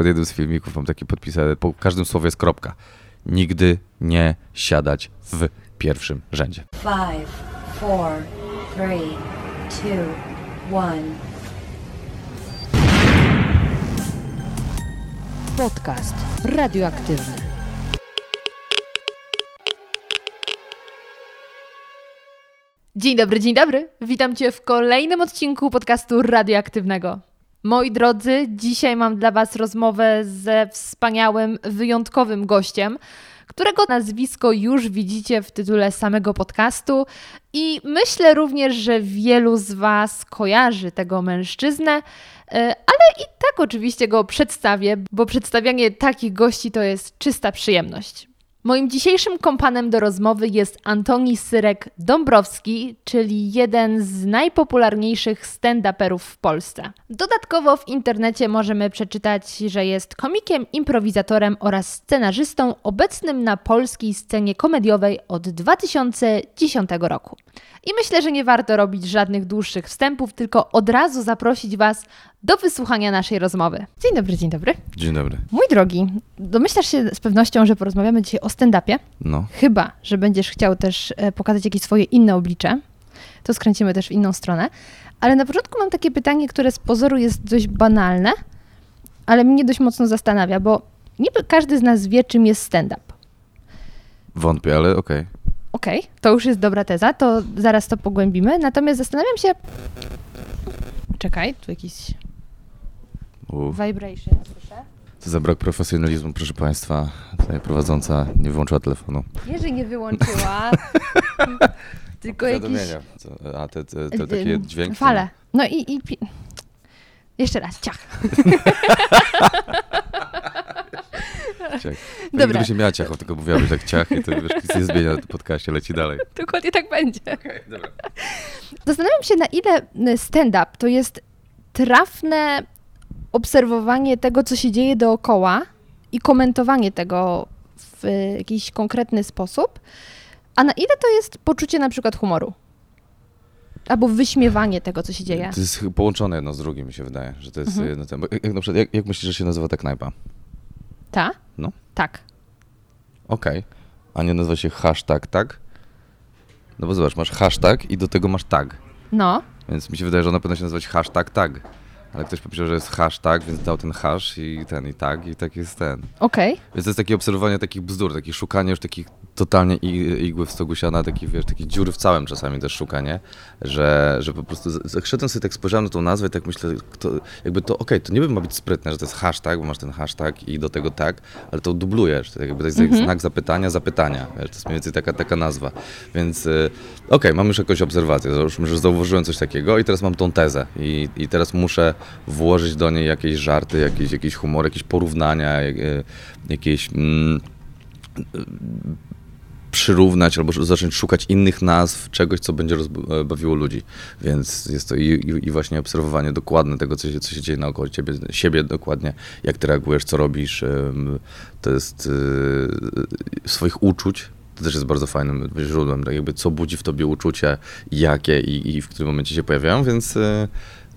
pod jednym z filmików mam takie podpisane, po każdym słowie jest kropka. Nigdy nie siadać w pierwszym rzędzie. Five, four, three, two, one. Podcast radioaktywny. Dzień dobry, dzień dobry. Witam Cię w kolejnym odcinku podcastu radioaktywnego. Moi drodzy, dzisiaj mam dla Was rozmowę ze wspaniałym, wyjątkowym gościem, którego nazwisko już widzicie w tytule samego podcastu i myślę również, że wielu z Was kojarzy tego mężczyznę, e, ale i tak oczywiście go przedstawię, bo przedstawianie takich gości to jest czysta przyjemność. Moim dzisiejszym kompanem do rozmowy jest Antoni Syrek-Dąbrowski, czyli jeden z najpopularniejszych stand-uperów w Polsce. Dodatkowo w internecie możemy przeczytać, że jest komikiem, improwizatorem oraz scenarzystą obecnym na polskiej scenie komediowej od 2010 roku. I myślę, że nie warto robić żadnych dłuższych wstępów, tylko od razu zaprosić Was do wysłuchania naszej rozmowy. Dzień dobry, dzień dobry. Dzień dobry. Mój drogi, domyślasz się z pewnością, że porozmawiamy dzisiaj o stand-upie. No, Chyba, że będziesz chciał też e, pokazać jakieś swoje inne oblicze. To skręcimy też w inną stronę. Ale na początku mam takie pytanie, które z pozoru jest dość banalne, ale mnie dość mocno zastanawia, bo niby każdy z nas wie, czym jest stand-up. wątpię, ale okej. Okej, to już jest dobra teza, to zaraz to pogłębimy. Natomiast zastanawiam się. Czekaj, tu jakiś Vibration słyszę. To za brak profesjonalizmu, proszę Państwa. Tutaj prowadząca nie wyłączyła telefonu. Że nie wyłączyła, tylko. Co- A te, te, te takie dźwięki? Fale. No i, i pi- jeszcze raz, ciach. Ciach. Dobra. Gdyby się miała ciacho, tylko mówiłabyś tak ciach i to wiesz, nic nie zmienia w podcaście, leci dalej. Dokładnie tak będzie. Okej, dobra. Zastanawiam się, na ile stand-up to jest trafne obserwowanie tego, co się dzieje dookoła i komentowanie tego w jakiś konkretny sposób, a na ile to jest poczucie na przykład humoru. Albo wyśmiewanie tego, co się dzieje. To jest połączone jedno z drugim, mi się wydaje, że to jest Mhm. jedno ten. Jak, na przykład, jak, jak myślisz, że się nazywa ta knajpa? Ta? No. Tak. Okej. A nie nazywa się hashtag, tak? No bo zobacz, masz hashtag i do tego masz tag. No. Więc mi się wydaje, że ona powinna się nazywać hashtag tag. Ale ktoś powiedział, że jest hashtag, więc dał ten hash i ten i tag i tak jest ten. Okej. Więc to jest takie obserwowanie takich bzdur, takie szukanie już takich totalnie igły w stogu siana, takich, wiesz, takich dziury w całym czasami też szukanie, że, że po prostu szedłem sobie tak spojrzałem na tą nazwę i tak myślę, kto, jakby to okej, to nie ma być sprytne, że to jest hashtag, bo masz ten hashtag i do tego tak, ale to dublujesz, to jakby to jest jak znak zapytania, zapytania, wiesz, to jest mniej więcej taka, taka nazwa, więc y, okej, mam już jakąś obserwację, załóżmy, że zauważyłem coś takiego i teraz mam tą tezę i, i teraz muszę włożyć do niej jakieś żarty, jakieś, jakiś humor, jakieś porównania, y, jakieś... Mm, przyrównać albo zacząć szukać innych nazw, czegoś, co będzie rozb- bawiło ludzi. Więc jest to i, i, właśnie obserwowanie dokładne tego, co się, co się dzieje naokoło ciebie, siebie dokładnie, jak ty reagujesz, co robisz. To jest swoich uczuć. To też jest bardzo fajnym źródłem, tak jakby co budzi w tobie uczucie, jakie i, i w którym momencie się pojawiają, więc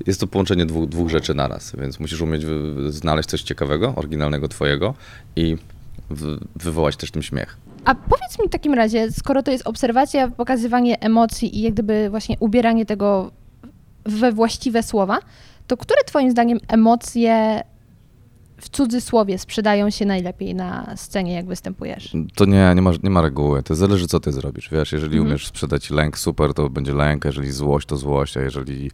jest to połączenie dwóch, dwóch rzeczy naraz, więc musisz umieć wy, znaleźć coś ciekawego, oryginalnego twojego i wywołać też tym śmiech. A powiedz mi w takim razie, skoro to jest obserwacja, pokazywanie emocji i jak gdyby właśnie ubieranie tego we właściwe słowa, to które twoim zdaniem emocje w cudzysłowie sprzedają się najlepiej na scenie, jak występujesz? To nie, nie ma, nie ma reguły. To zależy, co ty zrobisz. Wiesz, jeżeli Mhm. umiesz sprzedać lęk, super, to będzie lęk, jeżeli złość, to złość, a jeżeli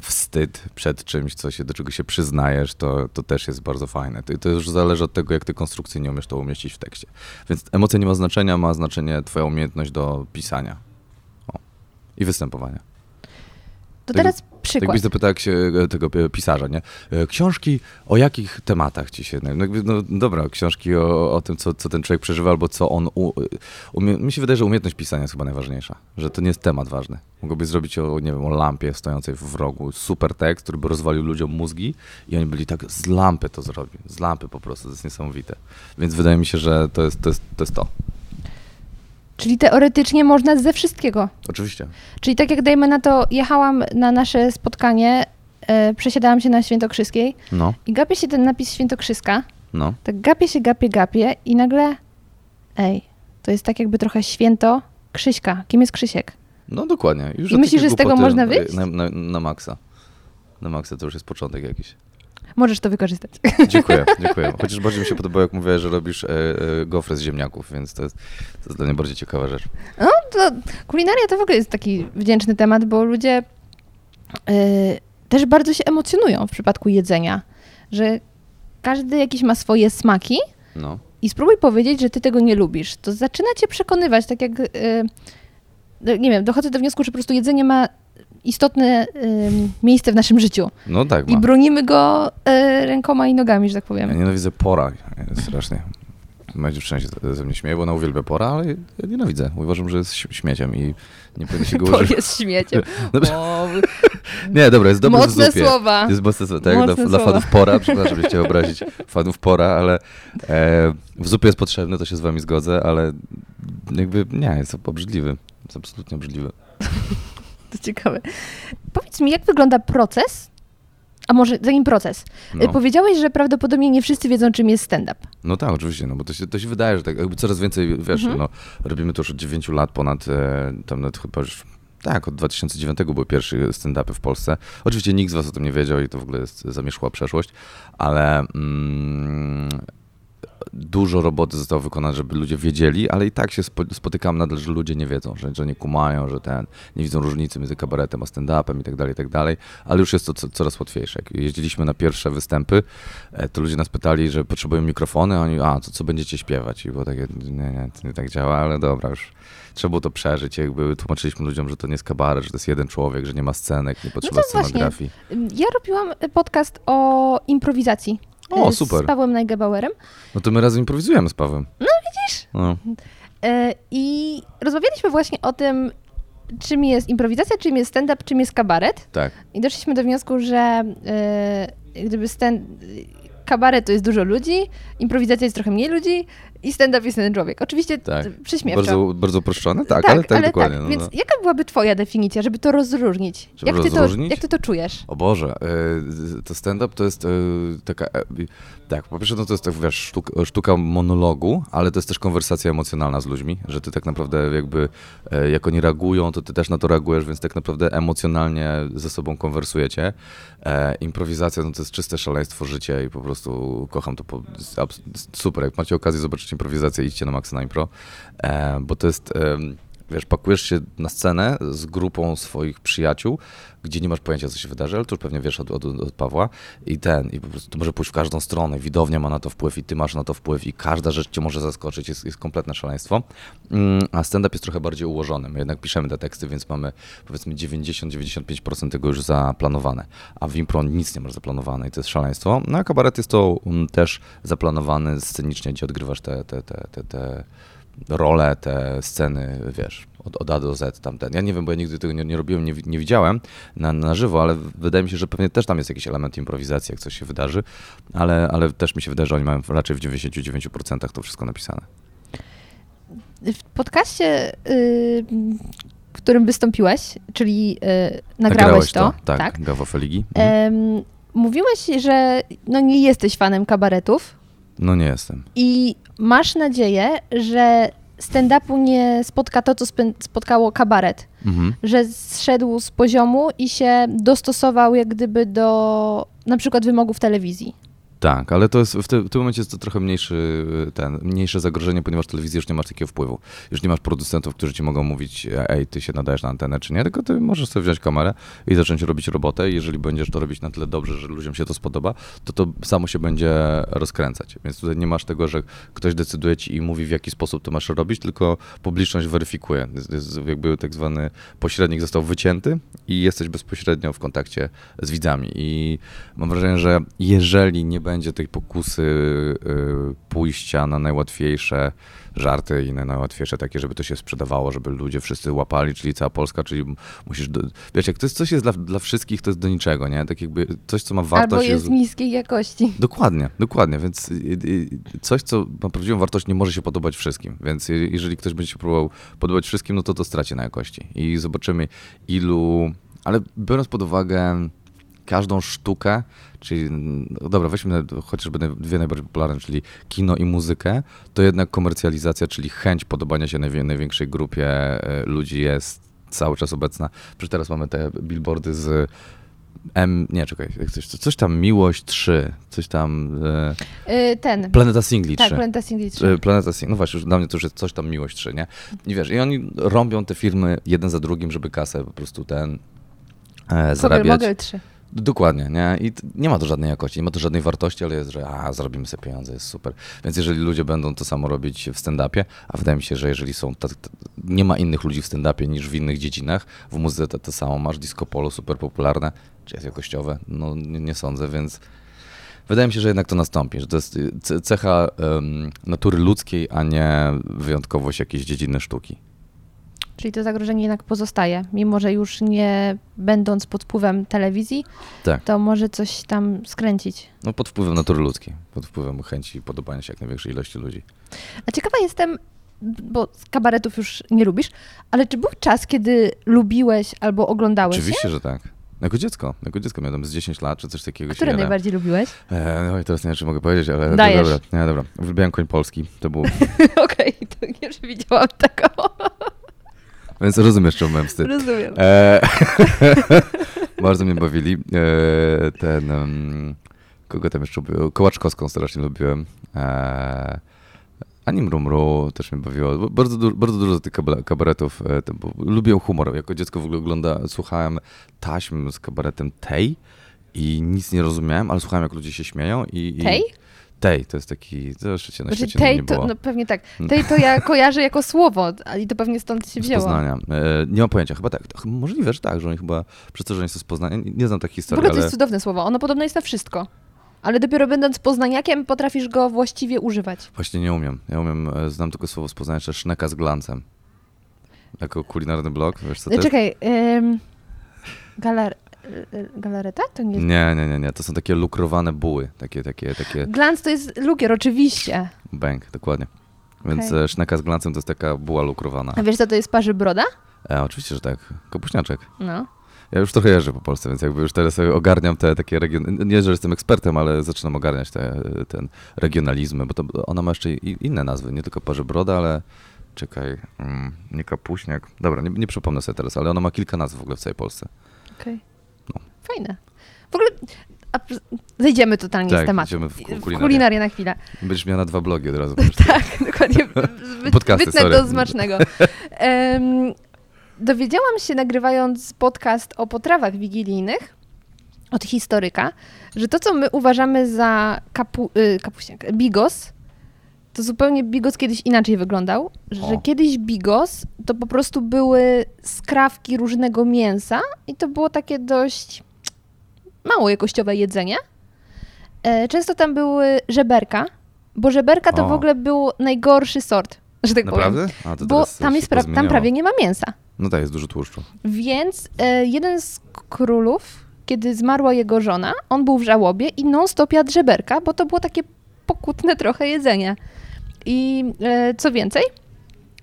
wstyd przed czymś, co się, do czego się przyznajesz, to, to też jest bardzo fajne. To, to już zależy od tego, jak ty konstrukcyjnie umiesz to umieścić w tekście. Więc emocja nie ma znaczenia, ma znaczenie twoja umiejętność do pisania o. i występowania. To teraz przykład. byś zapytał jak się, e, tego pisarza, nie? E, Książki o jakich tematach ci się... No, jakby, no dobra, książki o, o tym, co, co ten człowiek przeżywa, albo co on... U, umie, mi się wydaje, że umiejętność pisania jest chyba najważniejsza. Że to nie jest temat ważny. Mogłobyś zrobić o, nie wiem, o lampie stojącej w rogu. Super tekst, który by rozwalił ludziom mózgi i oni byli tak, z lampy to zrobi. Z lampy po prostu, to jest niesamowite. Więc wydaje mi się, że to jest to. Jest, to, jest to. Czyli teoretycznie można ze wszystkiego. Oczywiście. Czyli tak jak dajmy na to, jechałam na nasze spotkanie e, przesiadałam się na Świętokrzyskiej No, i gapię się ten napis Świętokrzyska, no. tak gapię się, gapię, gapię i nagle, ej, to jest tak jakby trochę święto Krzyśka. Kim jest Krzysiek? No dokładnie. Już I myślisz, że z tego można wyjść? Na, na, na maksa. Na maksa to już jest początek jakiś. Możesz to wykorzystać. Dziękuję, dziękuję. Chociaż bardziej mi się podobało, jak mówiłeś, że robisz e, e, gofry z ziemniaków, więc to jest, to jest dla mnie bardziej ciekawa rzecz. No, to kulinaria to w ogóle jest taki wdzięczny temat, bo ludzie y, też bardzo się emocjonują w przypadku jedzenia, że każdy jakiś ma swoje smaki No. i spróbuj powiedzieć, że ty tego nie lubisz. To zaczyna cię przekonywać, tak jak, y, no, nie wiem, dochodzę do wniosku, że po prostu jedzenie ma istotne miejsce w naszym życiu No tak i ma. bronimy go y, rękoma i nogami, że tak Ja powiem. nienawidzę pora e, strasznie. Moja dziewczyna się ze mnie śmieje, bo ona uwielbia pora, ale ja nienawidzę. Uważam, że jest śm- śmieciem i nie powinno się go Bo użyć. jest śmieciem. O, Nie, dobra, jest dobry w mocne zupie. słowa. Jest mocne tak, dla, Mocne dla słowa. fanów pora, przepraszam, że chciałem obrazić fanów pora, ale e, w zupie jest potrzebny, to się z wami zgodzę, ale jakby nie, jest obrzydliwy. Jest absolutnie obrzydliwy. To ciekawe. Powiedz mi, jak wygląda proces? A może zanim proces. No. Y, Powiedziałeś, że prawdopodobnie nie wszyscy wiedzą, czym jest stand-up. No tak, oczywiście, no bo to się, to się wydaje, że tak jakby coraz więcej, wiesz, Mhm. no, robimy to już od 9 lat ponad, e, tam nawet chyba już, tak, od 2009 były pierwsze stand-upy w Polsce. Oczywiście nikt z was o tym nie wiedział i to w ogóle jest zamierzchła przeszłość, ale mm, dużo roboty zostało wykonane, żeby ludzie wiedzieli, ale i tak się spo, spotykam nadal, że ludzie nie wiedzą, że, że nie kumają, że ten, nie widzą różnicy między kabaretem a stand-upem i tak dalej, i tak dalej, ale już jest to co, coraz łatwiejsze. Jak jeździliśmy na pierwsze występy, e, to ludzie nas pytali, że potrzebują mikrofony, a oni, a, to co będziecie śpiewać? I było takie, nie, nie, to nie tak działa, ale dobra, już trzeba było to przeżyć, jakby tłumaczyliśmy ludziom, że to nie jest kabaret, że to jest jeden człowiek, że nie ma scenek, nie potrzeba No właśnie. scenografii. Ym, Ja robiłam podcast o improwizacji. O, y, super. Z Pawłem Najgebauerem. No to my razem improwizujemy z Pawłem. No widzisz? No, Y, I rozmawialiśmy właśnie o tym, czym jest improwizacja, czym jest stand-up, czym jest kabaret. tak. I doszliśmy do wniosku, że y, gdyby stand, kabaret to jest dużo ludzi, improwizacja jest trochę mniej ludzi i stand-up jest jeden człowiek. Oczywiście Tak. tak. prześmiewczo. Bardzo, bardzo uproszczone? Tak, ale tak dokładnie. no, Więc no. jaka byłaby twoja definicja, żeby to rozróżnić? Żeby jak, ty to, rozróżnić? jak ty to czujesz? O Boże, e, to stand-up to jest e, taka, e, tak, po pierwsze no to jest tak, wiesz, sztuka, sztuka monologu, ale to jest też konwersacja emocjonalna z ludźmi, że ty tak naprawdę jakby, jak oni reagują, to ty też na to reagujesz, więc tak naprawdę emocjonalnie ze sobą konwersujecie. Improwizacja no to jest czyste szaleństwo życia i po prostu kocham to, po, super, jak macie okazję zobaczyć improwizację, idźcie na Maxa na Impro, e, bo to jest... Wiesz, pakujesz się na scenę z grupą swoich przyjaciół, gdzie nie masz pojęcia, co się wydarzy, ale to już pewnie wiesz od, od, od Pawła. I ten, i po prostu to może pójść w każdą stronę, widownia ma na to wpływ i ty masz na to wpływ i każda rzecz cię może zaskoczyć, jest, jest kompletne szaleństwo. Mm, A stand-up jest trochę bardziej ułożony, my jednak piszemy te teksty, więc mamy powiedzmy 90-95% tego już zaplanowane, a w impro nic nie masz zaplanowane i to jest szaleństwo. No a kabaret jest to mm, też zaplanowany scenicznie, gdzie odgrywasz te, te, te, te, te role, te sceny, wiesz, od, od A do Z tamten. Ja nie wiem, bo ja nigdy tego nie, nie robiłem, nie, nie widziałem na, na żywo, ale wydaje mi się, że pewnie też tam jest jakiś element improwizacji, jak coś się wydarzy, ale, ale też mi się wydaje, że oni mają raczej w 99% to wszystko napisane. W podcaście, y, w którym wystąpiłeś, czyli y, nagrałeś to, Tak, tak? Gawa Feligi. Mhm. Mówiłeś, że no, nie jesteś fanem kabaretów No nie jestem. i masz nadzieję, że stand-upu nie spotka to, co spotkało kabaret. Mhm. że zszedł z poziomu i się dostosował jak gdyby do na przykład wymogów telewizji. Tak, ale to jest w, ty, w tym momencie jest to trochę mniejszy, ten, mniejsze zagrożenie, ponieważ telewizja już nie masz takiego wpływu. Już nie masz producentów, którzy ci mogą mówić, ej, ty się nadajesz na antenę, czy nie, tylko ty możesz sobie wziąć kamerę i zacząć robić robotę. I jeżeli będziesz to robić na tyle dobrze, że ludziom się to spodoba, to to samo się będzie rozkręcać. Więc tutaj nie masz tego, że ktoś decyduje ci i mówi, w jaki sposób to masz robić, tylko publiczność weryfikuje. Jest, jest jakby tak zwany pośrednik został wycięty i jesteś bezpośrednio w kontakcie z widzami. I mam wrażenie, że jeżeli nie będzie tej pokusy y, pójścia na najłatwiejsze żarty i na najłatwiejsze takie, żeby to się sprzedawało, żeby ludzie wszyscy łapali, czyli cała Polska, czyli musisz, do, wiesz, jak to jest coś jest dla, dla wszystkich, to jest do niczego, nie? Tak jakby coś, co ma wartość. Albo jest niskiej jakości. Dokładnie, dokładnie, więc coś, co ma prawdziwą wartość, nie może się podobać wszystkim, więc je- jeżeli ktoś będzie się próbował podobać wszystkim, no to to straci na jakości i zobaczymy ilu, ale biorąc pod uwagę każdą sztukę, czyli no dobra, weźmy chociażby dwie najbardziej popularne, czyli kino i muzykę, to jednak komercjalizacja, czyli chęć podobania się najwię- największej grupie e, ludzi jest cały czas obecna. Przecież teraz mamy te billboardy z M, nie, czekaj, coś, coś tam Miłość 3, coś tam e, Y, ten. Planeta Singli 3. tak, Planeta Singli 3. E, Planeta Sing, no właśnie, już dla mnie to już jest coś tam miłość 3, nie? I wiesz, i oni rąbią te firmy jeden za drugim, żeby kasę po prostu ten e, zarabiać. Mogel 3. Dokładnie, nie? I nie ma to żadnej jakości, nie ma to żadnej wartości, ale jest, że a, zarobimy sobie pieniądze, jest super. Więc jeżeli ludzie będą to samo robić w stand-upie, a wydaje mi się, że jeżeli są, tak, nie ma innych ludzi w stand-upie niż w innych dziedzinach, w muzyce to, to samo masz, disco polo super popularne, czy jest jakościowe? No nie, nie sądzę, więc wydaje mi się, że jednak to nastąpi, że to jest y, ce- cecha em, natury ludzkiej, a nie wyjątkowość jakiejś dziedziny sztuki. Czyli to zagrożenie jednak pozostaje. Mimo, że już nie będąc pod wpływem telewizji, Tak. to może coś tam skręcić. No pod wpływem natury ludzkiej, pod wpływem chęci podobania się jak największej ilości ludzi. A ciekawa jestem, bo kabaretów już nie lubisz, ale czy był czas, kiedy lubiłeś albo oglądałeś Oczywiście, że tak. Jako dziecko, jako dziecko miałem z 10 lat, czy coś takiego. je? Które najbardziej lubiłeś? E, no i teraz nie wiem, czy mogę powiedzieć, ale Dajesz. dobra, nie, dobra. Uwielbiałem koń polski, to był, Okej, to nie przewidziałam tego. Więc rozumiesz, czemu miałem wstyd. Rozumiem. E, bardzo mnie bawili. E, ten, um, kogo tam jeszcze lubiłem? Kołaczkowską strasznie lubiłem. E, Ani Mrumru też mnie bawiło. Bardzo, du- bardzo dużo tych kabaretów. E, lubię humor. Jako dziecko w ogóle ogląda, słuchałem taśm z kabaretem Tej i nic nie rozumiałem, ale słuchałem, jak ludzie się śmieją. I, i Tej? Tej, to jest taki, to jeszcze na Znaczy, tej nie to, no pewnie tak. Tej to ja kojarzę jako słowo, ale i to pewnie stąd się z wzięło. Poznania. E, nie mam pojęcia, chyba tak. Możliwe, że tak, że oni chyba, przez to, że oni są z Poznania, nie, nie znam takich W historii, ogóle to ale jest cudowne słowo. Ono podobno jest na wszystko. Ale dopiero będąc poznaniakiem potrafisz go właściwie używać. właśnie nie umiem. Ja umiem, e, znam tylko słowo z Poznania, jeszcze szneka z glancem. Jako kulinarny blog, wiesz co to jest? Czekaj, ym, galar, y, galareta? To nie jest... Nie, nie, nie, nie, to są takie lukrowane buły, takie, takie, takie, Glans to jest lukier, oczywiście. bank, dokładnie. Więc Okej. e, szneka z glancem to jest taka buła lukrowana. A wiesz co to jest parzy broda? E, oczywiście, że tak. Kapuśniaczek. No. Ja już trochę jeżdżę po Polsce, więc jakby już teraz sobie ogarniam te takie regiony. Nie, że jestem ekspertem, ale zaczynam ogarniać te, ten regionalizmy, bo to ona ma jeszcze inne nazwy, nie tylko parze broda, ale czekaj, mm, nie kapuśniak. Dobra, nie, nie przypomnę sobie teraz, ale ona ma kilka nazw w ogóle w całej Polsce. Okej. No. Fajne. W ogóle zejdziemy totalnie Tak, z tematu. w ku- w kulinarię. kulinarię na chwilę. Będziesz miała na dwa blogi od razu. Tak, dokładnie. Podcasty, wytnę sorry. do smacznego. Em, dowiedziałam się, nagrywając podcast o potrawach wigilijnych od historyka, że to, co my uważamy za kapu, y, kapuśniak, bigos, to zupełnie bigos kiedyś inaczej wyglądał, że O. kiedyś bigos to po prostu były skrawki różnego mięsa i to było takie dość mało jakościowe jedzenie. E, Często tam były żeberka, bo żeberka to O. w ogóle był najgorszy sort, że tak powiem. Naprawdę? A, to Bo tam, jest pra- tam prawie nie ma mięsa. No tak, jest dużo tłuszczu. Więc e, jeden z królów, kiedy zmarła jego żona, on był w żałobie i non-stop jadł żeberka, bo to było takie pokutne trochę jedzenie. I e, co więcej,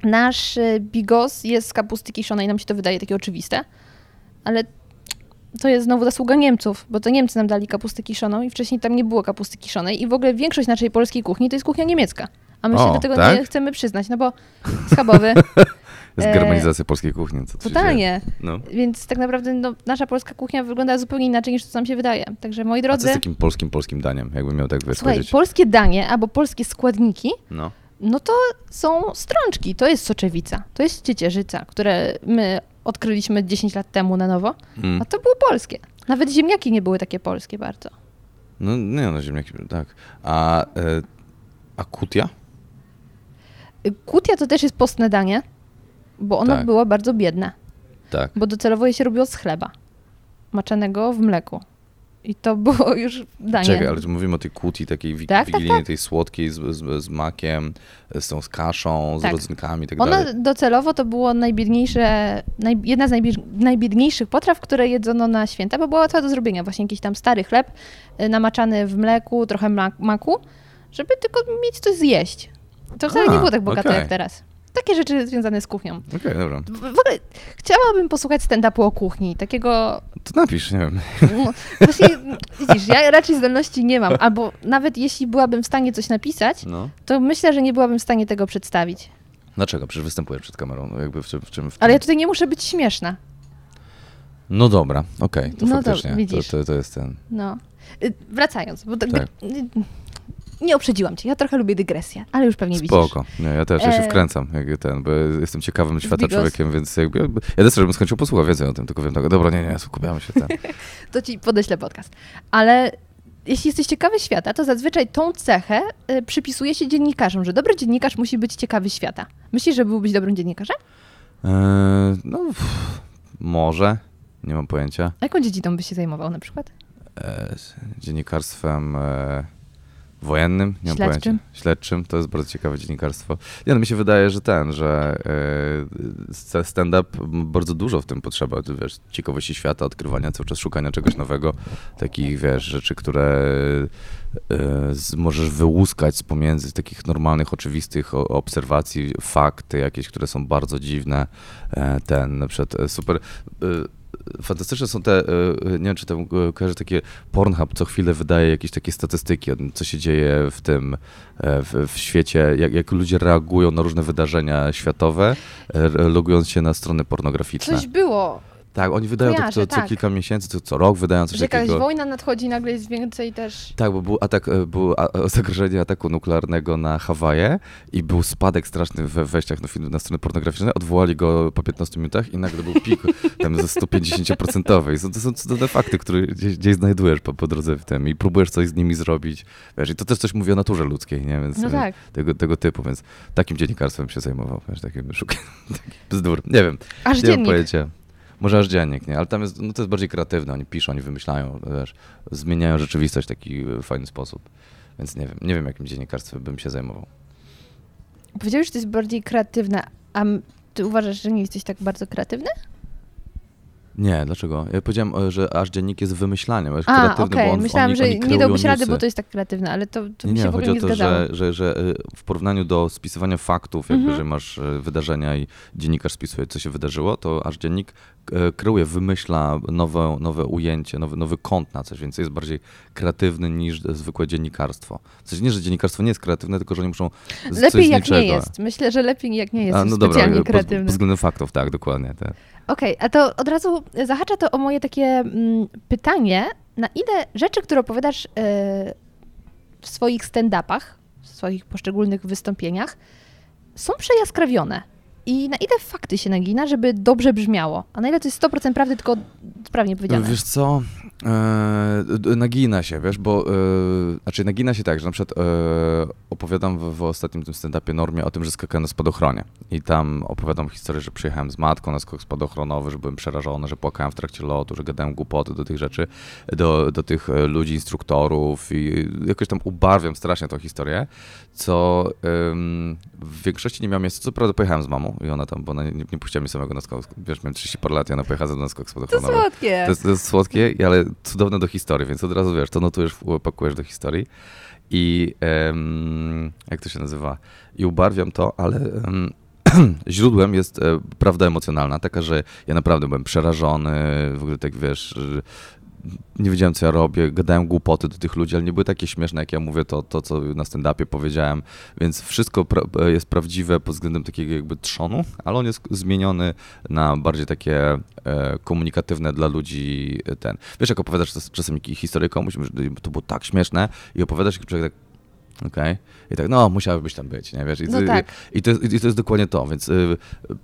nasz e, bigos jest z kapusty kiszonej, nam się to wydaje takie oczywiste, ale to jest znowu zasługa Niemców, bo to Niemcy nam dali kapustę kiszoną i wcześniej tam nie było kapusty kiszonej i w ogóle większość naszej polskiej kuchni to jest kuchnia niemiecka. A my się O, do tego tak? nie chcemy przyznać, no bo schabowy, Jest germanizacja polskiej kuchni. Co się totalnie. No. Więc tak naprawdę no, nasza polska kuchnia wygląda zupełnie inaczej niż to nam się wydaje. Także moi A co drodzy, jest takim polskim, polskim daniem, jakbym miał tak słuchaj, powiedzieć? polskie danie albo polskie składniki, No. no to są strączki, to jest soczewica, to jest ciecierzyca, które my odkryliśmy 10 lat temu na nowo, Mm. a to było polskie. Nawet ziemniaki nie były takie polskie bardzo. No nie, no ziemniaki, tak. A, e, a kutia? Y, Kutia to też jest postne danie, bo ono Tak. było bardzo biedne, Tak. bo docelowo je się robiło z chleba, maczanego w mleku. I to było już danie. Czekaj, ale mówimy o tej kutii takiej wi- Tak, tak, wigilijnej, tak. tej słodkiej z, z, z makiem, z tą z kaszą, z Tak. rodzynkami i tak Ona dalej. docelowo to było najbiedniejsze, naj, jedna z najbied, najbiedniejszych potraw, które jedzono na święta, bo była łatwa do zrobienia. Właśnie jakiś tam stary chleb y, namaczany w mleku, trochę ma- maku, żeby tylko mieć coś zjeść. To wcale nie było tak bogato okej. jak teraz. Takie rzeczy związane z kuchnią. Okej, dobra. W, w ogóle chciałabym posłuchać stand-upu o kuchni, takiego to napisz, nie wiem. No, Właśnie, widzisz, ja raczej zdolności nie mam, albo nawet jeśli byłabym w stanie coś napisać, No. to myślę, że nie byłabym w stanie tego przedstawić. Dlaczego? Przecież występujesz przed kamerą, no jakby w czym... W czym w Ale ja tutaj nie muszę być śmieszna. No dobra, okej, to No faktycznie. To, to, to jest ten... No. Y, Wracając, bo tak, Tak. y, nie uprzedziłam cię. Ja trochę lubię dygresję, ale już pewnie widzisz. Spoko. Nie, ja też, ja się E, wkręcam, jak ten, bo jestem ciekawym świata człowiekiem, więc jakby, ja też bym skończył posłuchać więcej o tym, tylko wiem tak, dobra, nie, nie, skupiamy się ten. To ci podeślę podcast. Ale jeśli jesteś ciekawy świata, to zazwyczaj tą cechę y, przypisuje się dziennikarzom, że dobry dziennikarz musi być ciekawy świata. Myślisz, że byłbyś dobrym dziennikarzem? Eee, no, pff, może, nie mam pojęcia. A jaką dziedziną byś się zajmował na przykład? e, z dziennikarstwem e, wojennym, nie mam Śledczym? pojęcia. Śledczym, to jest bardzo ciekawe dziennikarstwo. Nie, no mi się wydaje, że ten, że e, stand-up m, bardzo dużo w tym potrzeba, wiesz, ciekawości świata, odkrywania, cały czas szukania czegoś nowego, takich, wiesz, rzeczy, które e, możesz wyłuskać z pomiędzy takich normalnych, oczywistych obserwacji, fakty jakieś, które są bardzo dziwne, e, ten, na przykład e, super... E, Fantastyczne są te, e, nie wiem czy tam e, kojarzę takie Pornhub co chwilę wydaje jakieś takie statystyki o co się dzieje w tym, e, w, w świecie, jak, jak ludzie reagują na różne wydarzenia światowe, e, logując się na strony pornograficzne. Coś było, Tak, oni wydają to co, co tak. kilka miesięcy, co, co rok wydają coś że jakaś takiego. wojna nadchodzi, nagle jest więcej też... Tak, bo był atak, e, był a- a- zagrożenie ataku nuklearnego na Hawaje i był spadek straszny we wejściach na, film, na strony pornograficzne. Odwołali go po 15 minutach i nagle był pik tam ze 150%. I są- To są cudowne fakty, które gdzieś, gdzieś znajdujesz po, po drodze w tym i próbujesz coś z nimi zrobić. Wiesz, i to też coś mówi o naturze ludzkiej, nie? Więc No e, tak. tego, tego typu, więc takim dziennikarstwem się zajmował, wiesz, takim szukaniem bzdur. Nie wiem, Aż nie mam dziennik. pojęcia. Może aż dziennik, nie? Ale tam jest, no to jest bardziej kreatywne. Oni piszą, oni wymyślają, wiesz, zmieniają rzeczywistość w taki e, fajny sposób. Więc nie wiem, nie wiem jakim dziennikarstwem bym się zajmował. Powiedziałeś, że to jest bardziej kreatywne, a ty uważasz, że nie jesteś tak bardzo kreatywny? Nie, dlaczego? Ja powiedziałem, e, że aż dziennik jest wymyślaniem, jest A, kreatywny, okej, bo on, myślałam, oni, że oni nie dałbyś rady, bo to jest tak kreatywne, ale to, to Nie, mi nie, się w chodzi ogóle o nie to, zgadzało. że, że, że y, w porównaniu do spisywania faktów, jakby, Mhm. że masz y, wydarzenia i dziennikarz spisuje, co się wydarzyło, to aż dziennik e, kreuje, wymyśla nowe, nowe ujęcie, nowy, nowy kąt na coś, więc jest bardziej kreatywny niż zwykłe dziennikarstwo. W sensie nie, że dziennikarstwo nie jest kreatywne, tylko że oni muszą z, Lepiej jak niczego. nie jest. Myślę, że lepiej jak nie jest A, no dobra, specjalnie pod, kreatywny. pod względem faktów, tak, dokładnie. Tak. Okej, a to od razu zahacza to o moje takie mm, pytanie, na ile rzeczy, które opowiadasz e, w swoich stand-upach, w swoich poszczególnych wystąpieniach, są przejaskrawione? I na ile fakty się nagina, żeby dobrze brzmiało? A na ile to jest 100% prawdy, tylko sprawnie powiedziane? Wiesz co, e, nagina się, wiesz, bo, e, znaczy nagina się tak, że na przykład e, opowiadam w, w ostatnim tym stand-upie Normie o tym, że skakałem na spadochronie i tam opowiadam historię, że przyjechałem z matką na skok spadochronowy, że byłem przerażony, że płakałem w trakcie lotu, że gadałem głupoty do tych rzeczy, do, do tych e, ludzi, instruktorów i jakoś tam ubarwiam strasznie tą historię, co em, w większości nie miało miejsca. Co prawda pojechałem z mamą i ona tam, bo ona nie, nie puściła mnie samego na skok, wiesz, miałem 30 parę lat i ona pojechała na skok to spadochronowy. słodkie. To jest, to jest słodkie, ale cudowne do historii, więc od razu wiesz, to notujesz, pakujesz do historii. I em, jak to się nazywa? I ubarwiam to, ale em, źródłem jest e, prawda emocjonalna, taka, że ja naprawdę byłem przerażony, w ogóle tak wiesz, nie wiedziałem, co ja robię, gadałem głupoty do tych ludzi, ale nie były takie śmieszne, jak ja mówię to, to co na stand-upie powiedziałem, więc wszystko pra- jest prawdziwe pod względem takiego jakby trzonu, ale on jest zmieniony na bardziej takie e, komunikatywne dla ludzi e, ten. Wiesz, jak opowiadasz czas- czasem historię komuś, to było tak śmieszne i opowiadasz i człowiek tak Okej. I tak, no, musiałbyś tam być, nie wiesz? I, No ty- tak. i, to, jest- I to jest dokładnie to, więc y,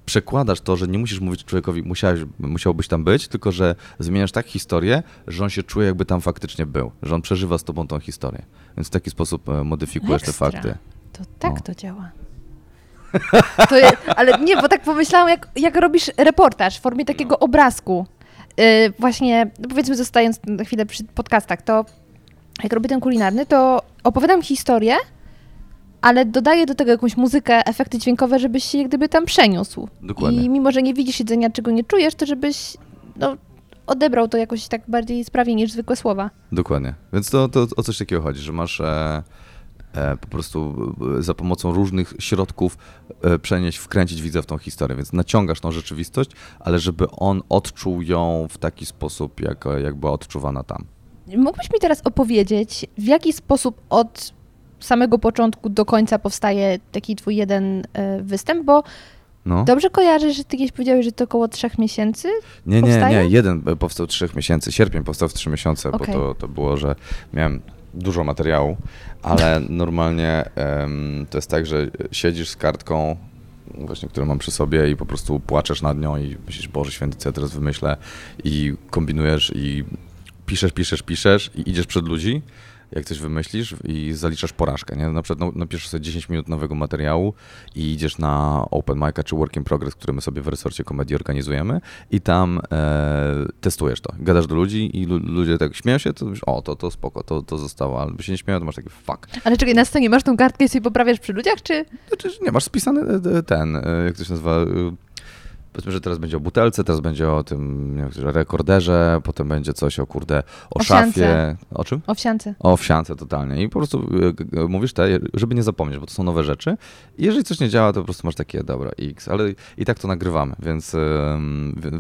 przekładasz to, że nie musisz mówić człowiekowi, musiałeś, musiałbyś tam być, tylko że zmieniasz tak historię, że on się czuje, jakby tam faktycznie był, że on przeżywa z tobą tą historię. Więc w taki sposób e, modyfikujesz te Ekstra. fakty. To tak No. to działa. To je, ale nie, bo tak pomyślałam, jak, jak robisz reportaż w formie takiego No. obrazku. Yy, właśnie, no powiedzmy, zostając na chwilę przy podcastach, to jak robię ten kulinarny, to opowiadam historię, ale dodaję do tego jakąś muzykę, efekty dźwiękowe, żebyś się jak gdyby tam przeniósł. Dokładnie. I mimo, że nie widzisz jedzenia, czego nie czujesz, to żebyś no, odebrał to jakoś tak bardziej sprawie niż zwykłe słowa. Dokładnie. Więc to, to o coś takiego chodzi, że masz. E, e, po prostu e, za pomocą różnych środków e, przenieść, wkręcić widza w tą historię, więc naciągasz tą rzeczywistość, ale żeby on odczuł ją w taki sposób, jak, jak była odczuwana tam. Mógłbyś mi teraz opowiedzieć, w jaki sposób od samego początku do końca powstaje taki twój jeden e, występ, bo No. dobrze kojarzę, że ty kiedyś powiedziałeś, że to około trzech miesięcy? Nie, nie, powstaje? nie. Jeden powstał trzech miesięcy, sierpień powstał w trzy miesiące, Okej. bo to, to było, że miałem dużo materiału, ale normalnie em, to jest tak, że siedzisz z kartką, właśnie, którą mam przy sobie i po prostu płaczesz nad nią i myślisz, Boże Święty, co ja teraz wymyślę i kombinujesz i piszesz, piszesz, piszesz i idziesz przed ludzi, jak coś wymyślisz i zaliczasz porażkę, nie? Na przykład no, napiszesz sobie 10 minut nowego materiału i idziesz na open mic'a czy work in progress, który my sobie w resorcie komedii organizujemy i tam e, testujesz to. Gadasz do ludzi i lu- ludzie tak śmieją się, to mówisz, o, to, to spoko, to, to zostało, ale by się nie śmieją, to masz taki fuck. Ale czekaj, na scenie masz tą kartkę i sobie poprawiasz przy ludziach, czy... Znaczy, nie, masz spisany e, e, ten, e, jak to się nazywa, powiedzmy, że teraz będzie o butelce, teraz będzie o tym wiem, rekorderze, potem będzie coś o kurde, o Owsiance. szafie. O czym? Owsiance. O wsiance totalnie. I po prostu g- mówisz te, żeby nie zapomnieć, bo to są nowe rzeczy. I jeżeli coś nie działa, to po prostu masz takie, dobra, X, ale i tak to nagrywamy, więc,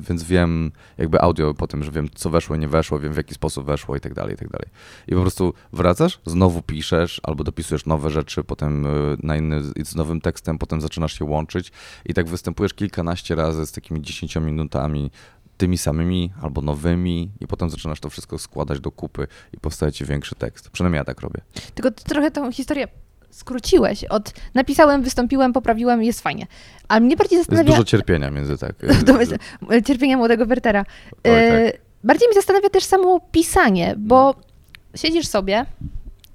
więc wiem jakby audio po tym, że wiem, co weszło i nie weszło, wiem w jaki sposób weszło i tak dalej, i tak dalej. I po prostu wracasz, znowu piszesz, albo dopisujesz nowe rzeczy, potem e, na inny, z nowym tekstem, potem zaczynasz się łączyć i tak występujesz kilkanaście razy z takimi 10 minutami tymi samymi albo nowymi i potem zaczynasz to wszystko składać do kupy i powstaje ci większy tekst. Przynajmniej ja tak robię. Tylko ty trochę tą historię skróciłeś. Od napisałem, wystąpiłem, poprawiłem, jest fajnie. Ale mnie bardziej Jest zastanawia... dużo cierpienia między tak. Jest cierpienia młodego Wertera. Oj, E, tak. Bardziej mnie zastanawia też samo pisanie, bo siedzisz sobie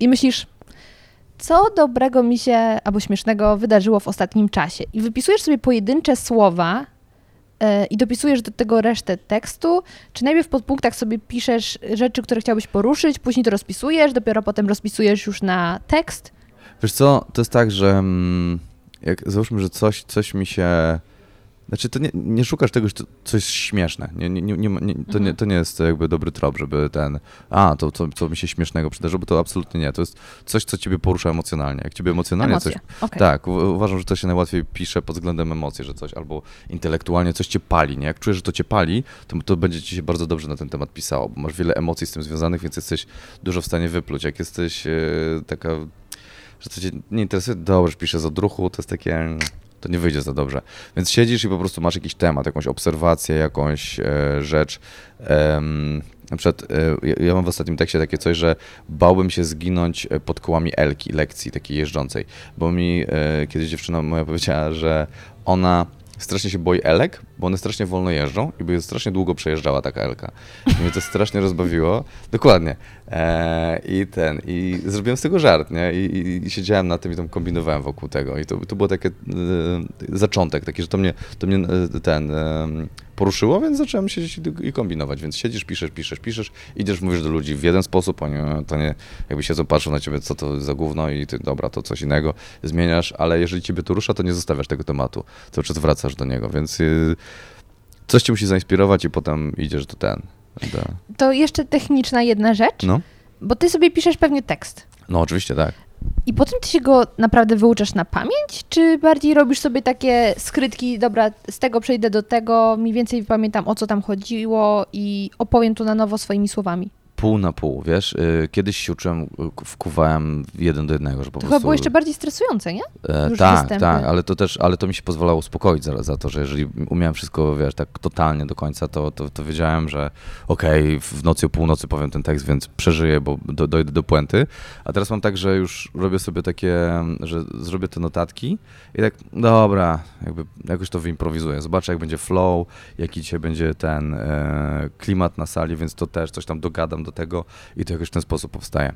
i myślisz, co dobrego mi się albo śmiesznego wydarzyło w ostatnim czasie. I wypisujesz sobie pojedyncze słowa e, i dopisujesz do tego resztę tekstu, czy najpierw w podpunktach sobie piszesz rzeczy, które chciałbyś poruszyć, później to rozpisujesz, dopiero potem rozpisujesz już na tekst. Wiesz co, to jest tak, że mm, jak załóżmy, że coś, coś mi się... Znaczy, to nie, nie szukasz tego, że to coś jest śmieszne. Nie, nie, nie, nie, to, nie, to nie jest jakby dobry trop, żeby ten, a, to, to co mi się śmiesznego przydarzyło, bo to absolutnie nie. To jest coś, co ciebie porusza emocjonalnie. Jak ciebie emocjonalnie Emocje. coś... Okej. Tak, uważam, że to się najłatwiej pisze pod względem emocji, że coś albo intelektualnie coś cię pali, nie? Jak czujesz, że to cię pali, to, to będzie ci się bardzo dobrze na ten temat pisało, bo masz wiele emocji z tym związanych, więc jesteś dużo w stanie wypluć. Jak jesteś e, taka, że to cię nie interesuje, dobrze, piszę z odruchu, to jest takie, mm, to nie wyjdzie za dobrze. Więc siedzisz i po prostu masz jakiś temat, jakąś obserwację, jakąś e, rzecz. Em, na przykład e, ja- ja mam w ostatnim tekście takie coś, że bałbym się zginąć e, pod kołami Elki, lekcji takiej jeżdżącej, bo mi e, kiedyś dziewczyna moja powiedziała, że ona strasznie się boi Elek, bo one strasznie wolno jeżdżą i by strasznie długo przejeżdżała taka Elka. Mnie to strasznie rozbawiło. Dokładnie. E, I ten, i zrobiłem z tego żart, nie? I, i, i siedziałem na tym i tam kombinowałem wokół tego. I to, to było takie e, zaczątek, taki, że to mnie, to mnie e, ten e, poruszyło, więc zacząłem siedzieć i, i kombinować. Więc siedzisz, piszesz, piszesz, piszesz, idziesz, mówisz do ludzi w jeden sposób, oni e, to nie, jakby siedzą, patrzą na ciebie, co to za gówno i ty, dobra, to coś innego, zmieniasz, ale jeżeli ciebie to rusza, to nie zostawiasz tego tematu, cały czas wracasz do niego, więc coś cię musi zainspirować i potem idziesz do ten. Do, To jeszcze techniczna jedna rzecz, no. bo ty sobie piszesz pewnie tekst. no, oczywiście tak. I potem ty się go naprawdę wyuczasz na pamięć, czy bardziej robisz sobie takie skrytki, dobra, z tego przejdę do tego, mniej więcej pamiętam o co tam chodziło i opowiem to na nowo swoimi słowami. Pół na pół, wiesz, y, kiedyś się uczyłem, y, wkuwałem jeden do jednego, że po To chyba prostu... było jeszcze bardziej stresujące, nie? E, Już tak, występy. tak, ale to też, ale to mi się pozwalało uspokoić za, za to, że jeżeli umiałem wszystko, wiesz, tak totalnie do końca, to, to, to wiedziałem, że okej, w nocy o północy powiem ten tekst, więc przeżyję, bo do, dojdę do puenty. A teraz mam tak, że już robię sobie takie, że zrobię te notatki i tak, dobra, jakby jakoś to wyimprowizuję. Zobaczę, jak będzie flow, jaki dzisiaj będzie ten e, klimat na sali, więc to też coś tam dogadam do tego i to jakoś w ten sposób powstaje.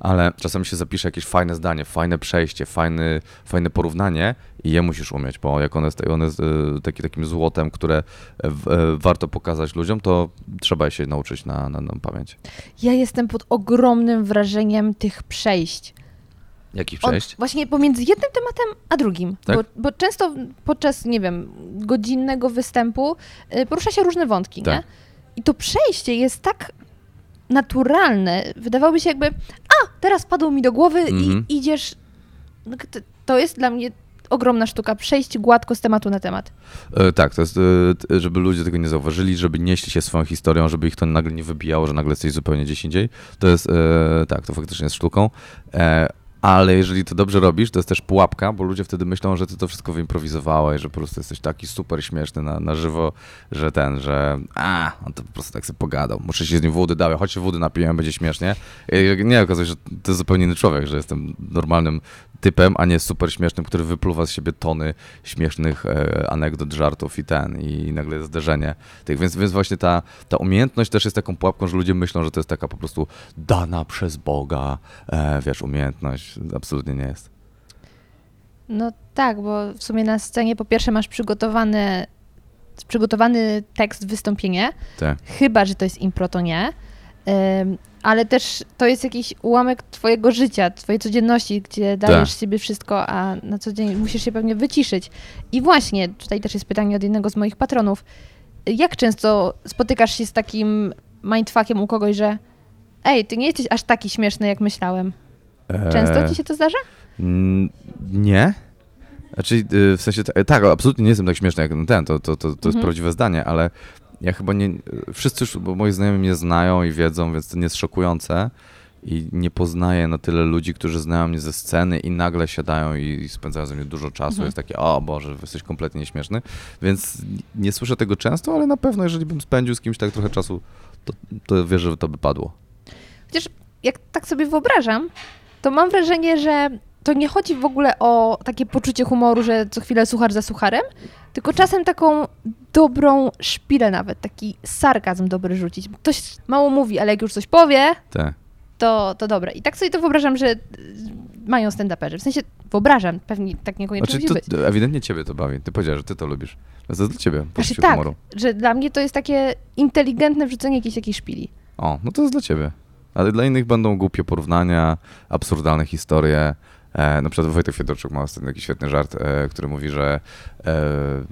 Ale czasami się zapisze jakieś fajne zdanie, fajne przejście, fajny, fajne porównanie i je musisz umieć, bo jak one jest, one jest e, taki, takim złotem, które w, e, warto pokazać ludziom, to trzeba się nauczyć na, na, na pamięć. Ja jestem pod ogromnym wrażeniem tych przejść. Jakich przejść? właśnie pomiędzy jednym tematem a drugim. Tak? Bo, bo często podczas, nie wiem, godzinnego występu y, porusza się różne wątki, Tak. nie? I to przejście jest tak naturalne. Wydawałoby się jakby, a, teraz padło mi do głowy Mhm. i idziesz no, to- jest dla mnie ogromna sztuka, przejść gładko z tematu na temat. E, tak, to jest, e, żeby ludzie tego nie zauważyli, żeby nieśli się swoją historią, żeby ich to nagle nie wybijało, że nagle jesteś zupełnie gdzieś indziej. To jest, e, tak, to faktycznie jest sztuką. Ale jeżeli to dobrze robisz, to jest też pułapka, bo ludzie wtedy myślą, że ty to wszystko wyimprowizowałeś, że po prostu jesteś taki super śmieszny na, na żywo, że ten, że a, on to po prostu tak sobie pogadał. Muszę się z nim wody dałem, chodź się wody napiję, będzie śmiesznie. I nie, okazuje się, że to jest zupełnie inny człowiek, że jestem normalnym typem, a nie super śmiesznym, który wypluwa z siebie tony śmiesznych e, anegdot, żartów i ten, i nagle zderzenie tych. Więc, więc właśnie ta, ta umiejętność też jest taką pułapką, że ludzie myślą, że to jest taka po prostu dana przez Boga, e, wiesz, umiejętność. Absolutnie nie jest. No tak, bo w sumie na scenie po pierwsze masz przygotowany, przygotowany tekst, wystąpienie, Tak. chyba, że to jest impro, to nie. Ym, ale też to jest jakiś ułamek twojego życia, twojej codzienności, gdzie dajesz Tak. sobie wszystko, a na co dzień musisz się pewnie wyciszyć. I właśnie, tutaj też jest pytanie od jednego z moich patronów. Jak często spotykasz się z takim mindfuckiem u kogoś, że ej, ty nie jesteś aż taki śmieszny, jak myślałem. Często E, ci się to zdarza? Nie. Znaczy, y, w sensie, ta- tak, absolutnie nie jestem tak śmieszny jak ten, to, to, to, to jest Mhm. prawdziwe zdanie, ale ja chyba nie, wszyscy już, bo moi znajomi mnie znają i wiedzą, więc to nie jest szokujące i nie poznaję na tyle ludzi, którzy znają mnie ze sceny i nagle siadają i, i spędzają ze mnie dużo czasu, Mhm. jest takie, o Boże, jesteś kompletnie nieśmieszny, więc nie słyszę tego często, ale na pewno, jeżeli bym spędził z kimś tak trochę czasu, to, to wierzę, że to by padło. Chociaż jak tak sobie wyobrażam, to mam wrażenie, że to nie chodzi w ogóle o takie poczucie humoru, że co chwilę suchar za sucharem, tylko czasem taką dobrą szpilę nawet, taki sarkazm dobry rzucić. Ktoś mało mówi, ale jak już coś powie, Tak. to, to dobre. I tak sobie to wyobrażam, że y, mają stand-uperzy. W sensie wyobrażam, pewnie tak niekoniecznie Znaczy, musi to, być. ewidentnie ciebie to bawi. Ty powiedziałeś, że ty to lubisz. To jest dla ciebie Znaczy tak, humoru. że dla mnie to jest takie inteligentne wrzucenie jakiejś takiej szpili. O, no to jest dla ciebie. Ale dla innych będą głupie porównania, absurdalne historie. E, na przykład Wojtek Fiedorczuk ma ostatnio taki świetny żart, e, który mówi, że, e,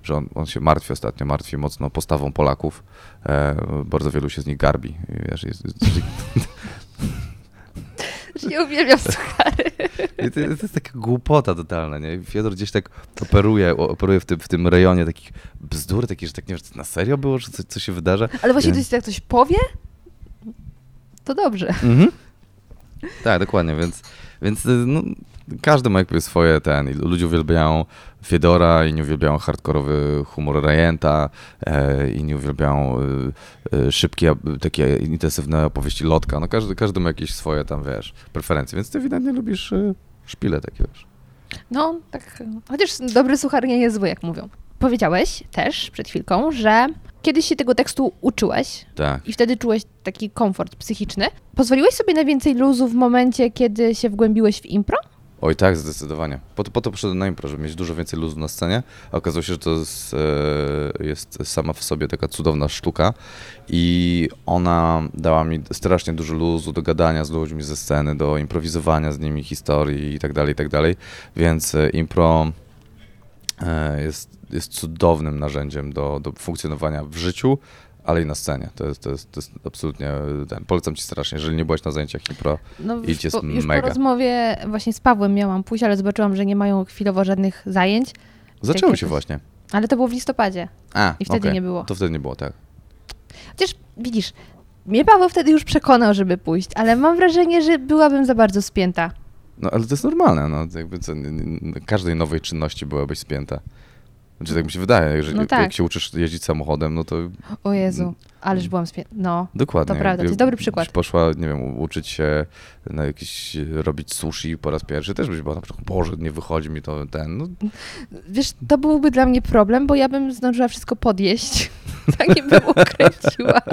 że on, on się martwi ostatnio, martwi mocno postawą Polaków. E, bardzo wielu się z nich garbi. Wiesz, jest, jest, Ja uwielbiam suchary. To, to jest taka głupota totalna, nie? Fiodor gdzieś tak operuje, operuje w tym, w tym rejonie takich bzdur, takich, że tak nie wiem, na serio było, czy co, co się wydarza. Ale właśnie Nie. to jest, jak ktoś powie, to dobrze. Mhm. Tak, dokładnie, więc, więc y, no, każdy ma jakby swoje ten. Ludzie uwielbiają Fiedora, inni uwielbiają hardkorowy humor Rejenta, e, inni uwielbiają y, szybkie, takie intensywne opowieści Lotka. No każdy, każdy ma jakieś swoje tam, wiesz, preferencje, więc ty ewidentnie lubisz y, szpile takie, wiesz. No, tak. Chociaż dobry suchar nie jest zły, jak mówią. Powiedziałeś też przed chwilką, że kiedyś się tego tekstu uczyłeś Tak. i wtedy czułeś taki komfort psychiczny. Pozwoliłeś sobie na więcej luzu w momencie, kiedy się wgłębiłeś w impro? Oj tak, zdecydowanie. Po to, po to poszedłem na impro, żeby mieć dużo więcej luzu na scenie. A okazało się, że to jest, e, jest sama w sobie taka cudowna sztuka i ona dała mi strasznie dużo luzu do gadania z ludźmi ze sceny, do improwizowania z nimi historii i tak dalej, i tak dalej. Więc e, impro jest, jest cudownym narzędziem do, do funkcjonowania w życiu, ale i na scenie. To jest, to jest, to jest absolutnie ten. Polecam ci strasznie, jeżeli nie byłeś na zajęciach impro. No, Idź, jest po, już po mega. rozmowie właśnie z Pawłem miałam pójść, ale zobaczyłam, że nie mają chwilowo żadnych zajęć. Zaczęły się właśnie. Ale to było w listopadzie. A, I wtedy okej. nie było. To wtedy nie było, tak. Chociaż widzisz, mnie Paweł wtedy już przekonał, żeby pójść, ale mam wrażenie, że byłabym za bardzo spięta. No ale to jest normalne, no jakby co, każdej nowej czynności byłabyś spięta. Znaczy tak mi się wydaje, jeżeli No tak. jak się uczysz jeździć samochodem, no to O Jezu, ależ byłam spięta. No, dokładnie. To prawda, to jest dobry przykład. Byś poszła, nie wiem, uczyć się na jakiś, robić sushi po raz pierwszy, też byś była na przykład, Boże, nie wychodzi mi to ten, no wiesz, to byłby dla mnie problem, bo ja bym zdążyła wszystko podjeść, zanim bym ukręciła.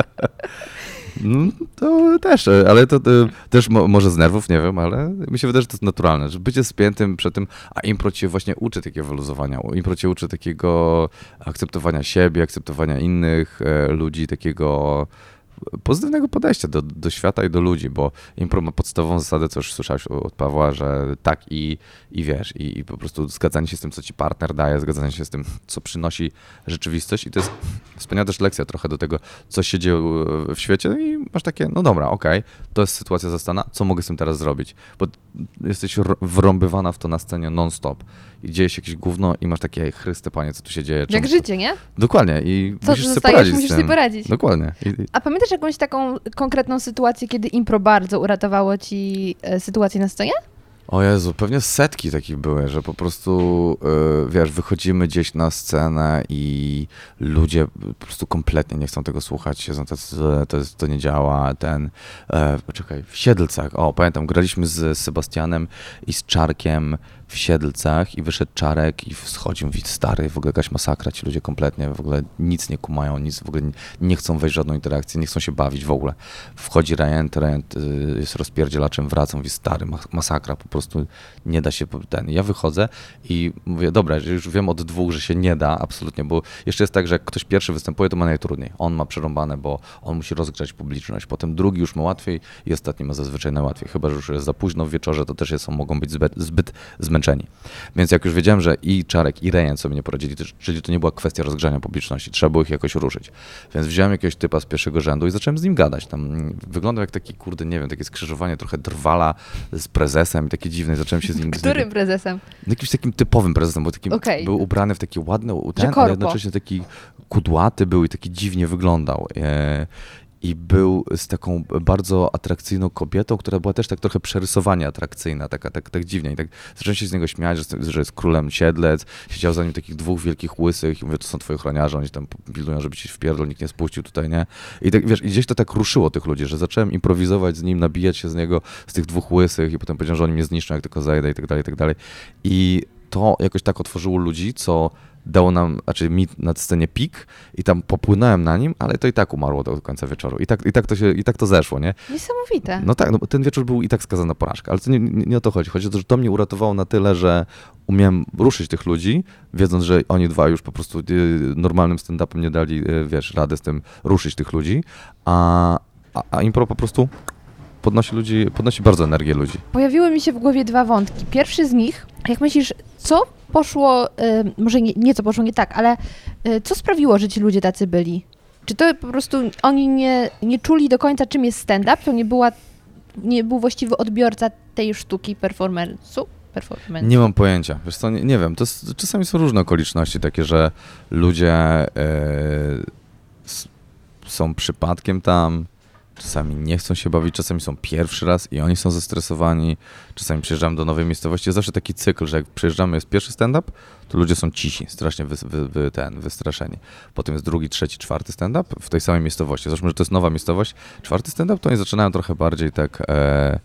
No, to też, ale to, e, też mo, może z nerwów, nie wiem, ale mi się wydaje, że to jest naturalne, że bycie spiętym przed tym, a impro cię właśnie uczy takiego wyluzowania, impro cię uczy takiego akceptowania siebie, akceptowania innych e, ludzi, takiego pozytywnego podejścia do, do świata i do ludzi, bo impro ma podstawową zasadę, co już słyszałeś od Pawła, że tak i, i wiesz, i, i po prostu zgadzanie się z tym, co ci partner daje, zgadzanie się z tym, co przynosi rzeczywistość. I to jest wspaniała też lekcja trochę do tego, co się dzieje w świecie. I masz takie, no dobra, okej, to jest sytuacja zastana, co mogę z tym teraz zrobić? Bo jesteś wrąbywana w to na scenie non-stop i dzieje się jakieś gówno i masz takie, chryste panie, co tu się dzieje? Jak życie, nie? Dokładnie i Co musisz sobie poradzić musisz sobie poradzić. Dokładnie. I, A pamiętasz jakąś taką konkretną sytuację, kiedy impro bardzo uratowało ci e, sytuację na scenie? O Jezu, pewnie setki takich były, że po prostu, y, wiesz, wychodzimy gdzieś na scenę i ludzie po prostu kompletnie nie chcą tego słuchać, siedzą tacy, "E, to, to nie działa, ten, e, poczekaj, w Siedlcach, o pamiętam, graliśmy z Sebastianem i z Czarkiem w Siedlcach i wyszedł Czarek i schodził, mówi, stary, w ogóle jakaś masakra, ci ludzie kompletnie w ogóle nic nie kumają, nic w ogóle nie, chcą wejść w żadną interakcję, nie chcą się bawić w ogóle. Wchodzi Rejent, Rejent y, jest rozpierdzielaczem, wraca, mówi, stary, mas- masakra, po prostu nie da się ten. Ja wychodzę i mówię, dobra, już wiem od dwóch, że się nie da, absolutnie, bo jeszcze jest tak, że jak ktoś pierwszy występuje, to ma najtrudniej. On ma przerąbane, bo on musi rozgrzać publiczność, potem drugi już ma łatwiej i ostatni ma zazwyczaj najłatwiej, chyba, że już jest za późno w wieczorze, to też jest, mogą być zbyt, zbyt. Więc jak już wiedziałem, że i Czarek, i Rejent sobie nie poradzili, czyli to nie była kwestia rozgrzania publiczności, trzeba było ich jakoś ruszyć. Więc wziąłem jakiegoś typa z pierwszego rzędu i zacząłem z nim gadać. Tam mm, wyglądał jak taki, kurde, nie wiem, takie skrzyżowanie trochę drwala z prezesem i takie dziwne. Zacząłem się z nim... z Którym nim, prezesem? jakimś takim typowym prezesem, bo takim, Okej. był ubrany w taki ładny ten, korpo. ale jednocześnie taki kudłaty był i taki dziwnie wyglądał. I był z taką bardzo atrakcyjną kobietą, która była też tak trochę przerysowanie atrakcyjna, taka tak, tak dziwnie. I tak zacząłem się z niego śmiać, że, że jest królem siedlec. Siedział za nim takich dwóch wielkich łysych i mówię, to są twoi ochroniarze, oni tam pilnują, żeby ci w pierdol nikt nie spuścił tutaj, nie? I tak, wiesz, i gdzieś to tak ruszyło tych ludzi, że zacząłem improwizować z nim, nabijać się z niego, z tych dwóch łysych i potem powiedziałem, że oni mnie zniszczą, jak tylko zajdę i tak dalej, i tak dalej. I to jakoś tak otworzyło ludzi, co dało nam, znaczy mi na scenie pik i tam popłynąłem na nim, ale to i tak umarło do końca wieczoru. I tak, i tak, to, się, i tak to zeszło, nie? Niesamowite. No tak, no ten wieczór był i tak skazany na porażkę, ale to nie, nie, nie o to chodzi. Chodzi o to, że to mnie uratowało na tyle, że umiałem ruszyć tych ludzi, wiedząc, że oni dwa już po prostu y, normalnym stand-upem nie dali, y, wiesz, radę z tym ruszyć tych ludzi, a, a, a impro po prostu podnosi ludzi, podnosi bardzo energię ludzi. Pojawiły mi się w głowie dwa wątki. Pierwszy z nich, jak myślisz, co poszło, y, może nie, nie co poszło nie tak, ale y, co sprawiło, że ci ludzie tacy byli? Czy to po prostu oni nie, nie czuli do końca, czym jest stand-up? To nie, była, nie był właściwy odbiorca tej sztuki performance'u? Performance. Nie mam pojęcia. Wiesz co, nie, nie wiem. To jest, czasami są różne okoliczności takie, że ludzie e, s, są przypadkiem tam, czasami nie chcą się bawić, czasami są pierwszy raz i oni są zestresowani, czasami przyjeżdżamy do nowej miejscowości. Jest zawsze taki cykl, że jak przyjeżdżamy, jest pierwszy stand-up, to ludzie są cisi, strasznie wy, wy, wy, ten, wystraszeni. Potem jest drugi, trzeci, czwarty stand-up w tej samej miejscowości. Załóżmy, że to jest nowa miejscowość. Czwarty stand-up to oni zaczynają trochę bardziej tak... E,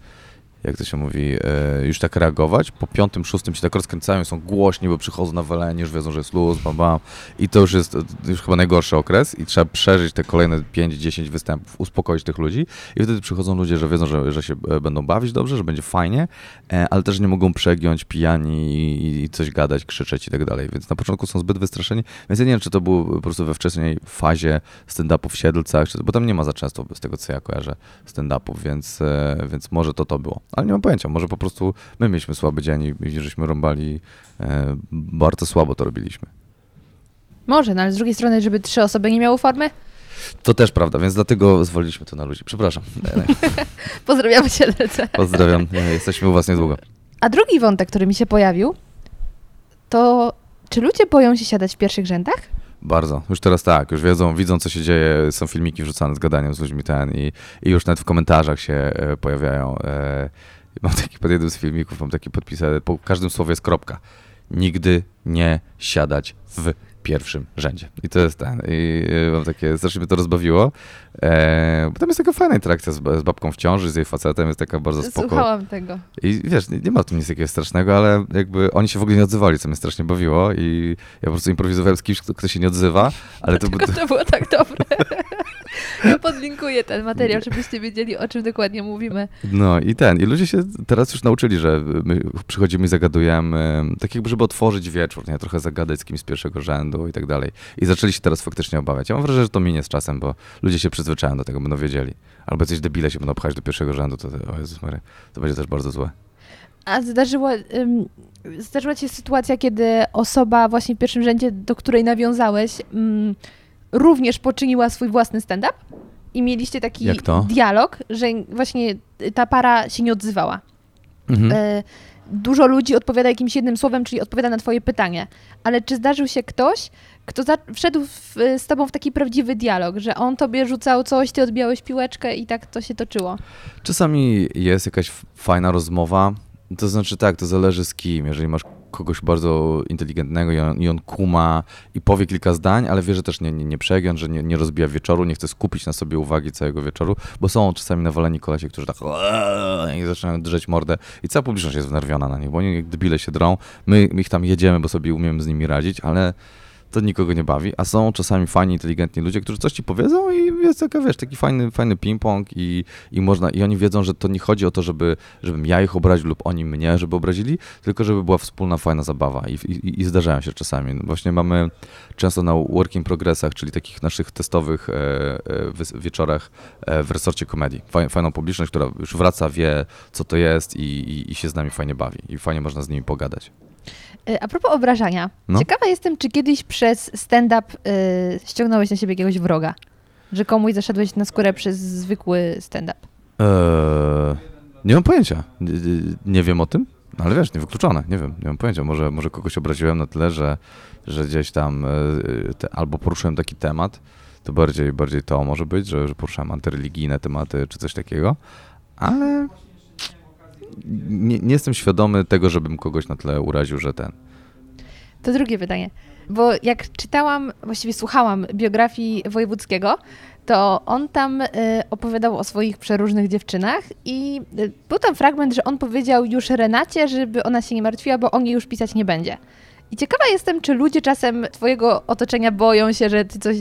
jak to się mówi, e, już tak reagować. Po piątym, szóstym się tak rozkręcają, są głośni, bo przychodzą na walenie, już wiedzą, że jest luz, bam, bam. I to już jest e, już chyba najgorszy okres i trzeba przeżyć te kolejne 5-10 występów, uspokoić tych ludzi i wtedy przychodzą ludzie, że wiedzą, że, że się e, będą bawić dobrze, że będzie fajnie, ale też nie mogą przegiąć pijani i, coś gadać, krzyczeć i tak dalej. Więc na początku są zbyt wystraszeni, więc ja nie wiem, czy to było po prostu we wczesnej fazie stand-upu w Siedlcach, bo tam nie ma za często, z tego co ja kojarzę, stand-upów, więc, więc może to to było. Ale nie mam pojęcia, może po prostu my mieliśmy słaby dzień i, żeśmy rąbali, e, bardzo słabo to robiliśmy. Może, no ale z drugiej strony, żeby trzy osoby nie miały formy? To też prawda, więc dlatego zwoliliśmy to na ludzi. Przepraszam. Pozdrawiamy cię, lecę. Pozdrawiam, jesteśmy u was niedługo. A drugi wątek, który mi się pojawił, to czy ludzie boją się siadać w pierwszych rzędach? Bardzo. Już teraz tak, już wiedzą, widzą co się dzieje, są filmiki wrzucane z gadaniem z ludźmi ten i, i już nawet w komentarzach się e, pojawiają. E, mam taki pod jednym z filmików, mam taki podpisany, po każdym słowie jest kropka. Nigdy nie siadać w pierwszym rzędzie. I to jest ten. I e, mam takie, strasznie mnie to rozbawiło. E, bo tam jest taka fajna interakcja z, z babką w ciąży, z jej facetem, jest taka bardzo spoko. Słuchałam tego. I wiesz, nie, nie ma w tym nic jakiegoś strasznego, ale jakby oni się w ogóle nie odzywali, co mnie strasznie bawiło i ja po prostu improwizowałem z kimś, kto, kto się nie odzywa, ale to, to było tak dobre. Ja podlinkuję ten materiał, żebyście wiedzieli, o czym dokładnie mówimy. No i ten, i ludzie się teraz już nauczyli, że my przychodzimy i zagadujemy, tak jakby, żeby otworzyć wieczór, nie? Trochę zagadać z kimś z pierwszego rzędu i tak dalej. I zaczęli się teraz faktycznie obawiać. Ja mam wrażenie, że to minie z czasem, bo ludzie się przyzwyczają do tego, będą wiedzieli. Albo coś debile się będą pchać do pierwszego rzędu, to, o Jezus Mary, to będzie też bardzo złe. A zdarzyła, ym, zdarzyła ci się sytuacja, kiedy osoba właśnie w pierwszym rzędzie, do której nawiązałeś, ym, również poczyniła swój własny stand-up? I mieliście taki dialog, że właśnie ta para się nie odzywała. Mhm. E, dużo ludzi odpowiada jakimś jednym słowem, czyli odpowiada na twoje pytanie. Ale czy zdarzył się ktoś, kto wszedł w, z tobą w taki prawdziwy dialog, że on tobie rzucał coś, ty odbijałeś piłeczkę i tak to się toczyło? Czasami jest jakaś fajna rozmowa, to znaczy tak, to zależy z kim. Jeżeli masz kogoś bardzo inteligentnego i on, i on kuma i powie kilka zdań, ale wie, że też nie, nie, nie przegiąć, że nie, nie rozbija wieczoru, nie chce skupić na sobie uwagi całego wieczoru, bo są czasami nawaleni kolesie, którzy tak i zaczynają drzeć mordę i cała publiczność jest wnerwiona na nich, bo oni jak debile się drą, my, ich tam jedziemy, bo sobie umiemy z nimi radzić, ale to nikogo nie bawi, a są czasami fajni, inteligentni ludzie, którzy coś ci powiedzą i jest taka, wiesz, taki fajny, fajny ping-pong i, i można, i oni wiedzą, że to nie chodzi o to, żeby, żebym ja ich obraził lub oni mnie, żeby obrazili, tylko żeby była wspólna, fajna zabawa i, i, i zdarzają się czasami. No Właśnie mamy często na working progressach, czyli takich naszych testowych e, e, wieczorach e, w resorcie komedii. Faj, fajną publiczność, która już wraca, wie, co to jest i, i, i się z nami fajnie bawi i fajnie można z nimi pogadać. E, A propos obrażania, No. ciekawa jestem, czy kiedyś przez stand-up y, ściągnąłeś na siebie jakiegoś wroga? Że komuś zaszedłeś na skórę przez zwykły stand-up? Eee, nie mam pojęcia. Nie, nie- nie wiem o tym, no ale wiesz, niewykluczone, nie wiem, nie mam pojęcia. Może, może kogoś obraziłem na tyle, że, że gdzieś tam e, te, albo poruszyłem taki temat, to bardziej, bardziej to może być, że, że poruszałem antyreligijne tematy czy coś takiego, ale nie, nie jestem świadomy tego, żebym kogoś na tyle uraził, że ten. To drugie pytanie. Bo jak czytałam, właściwie słuchałam biografii Wojewódzkiego, to on tam y, opowiadał o swoich przeróżnych dziewczynach i y, był tam fragment, że on powiedział już Renacie, żeby ona się nie martwiła, bo on jej już pisać nie będzie. I ciekawa jestem, czy ludzie czasem twojego otoczenia boją się, że ty coś...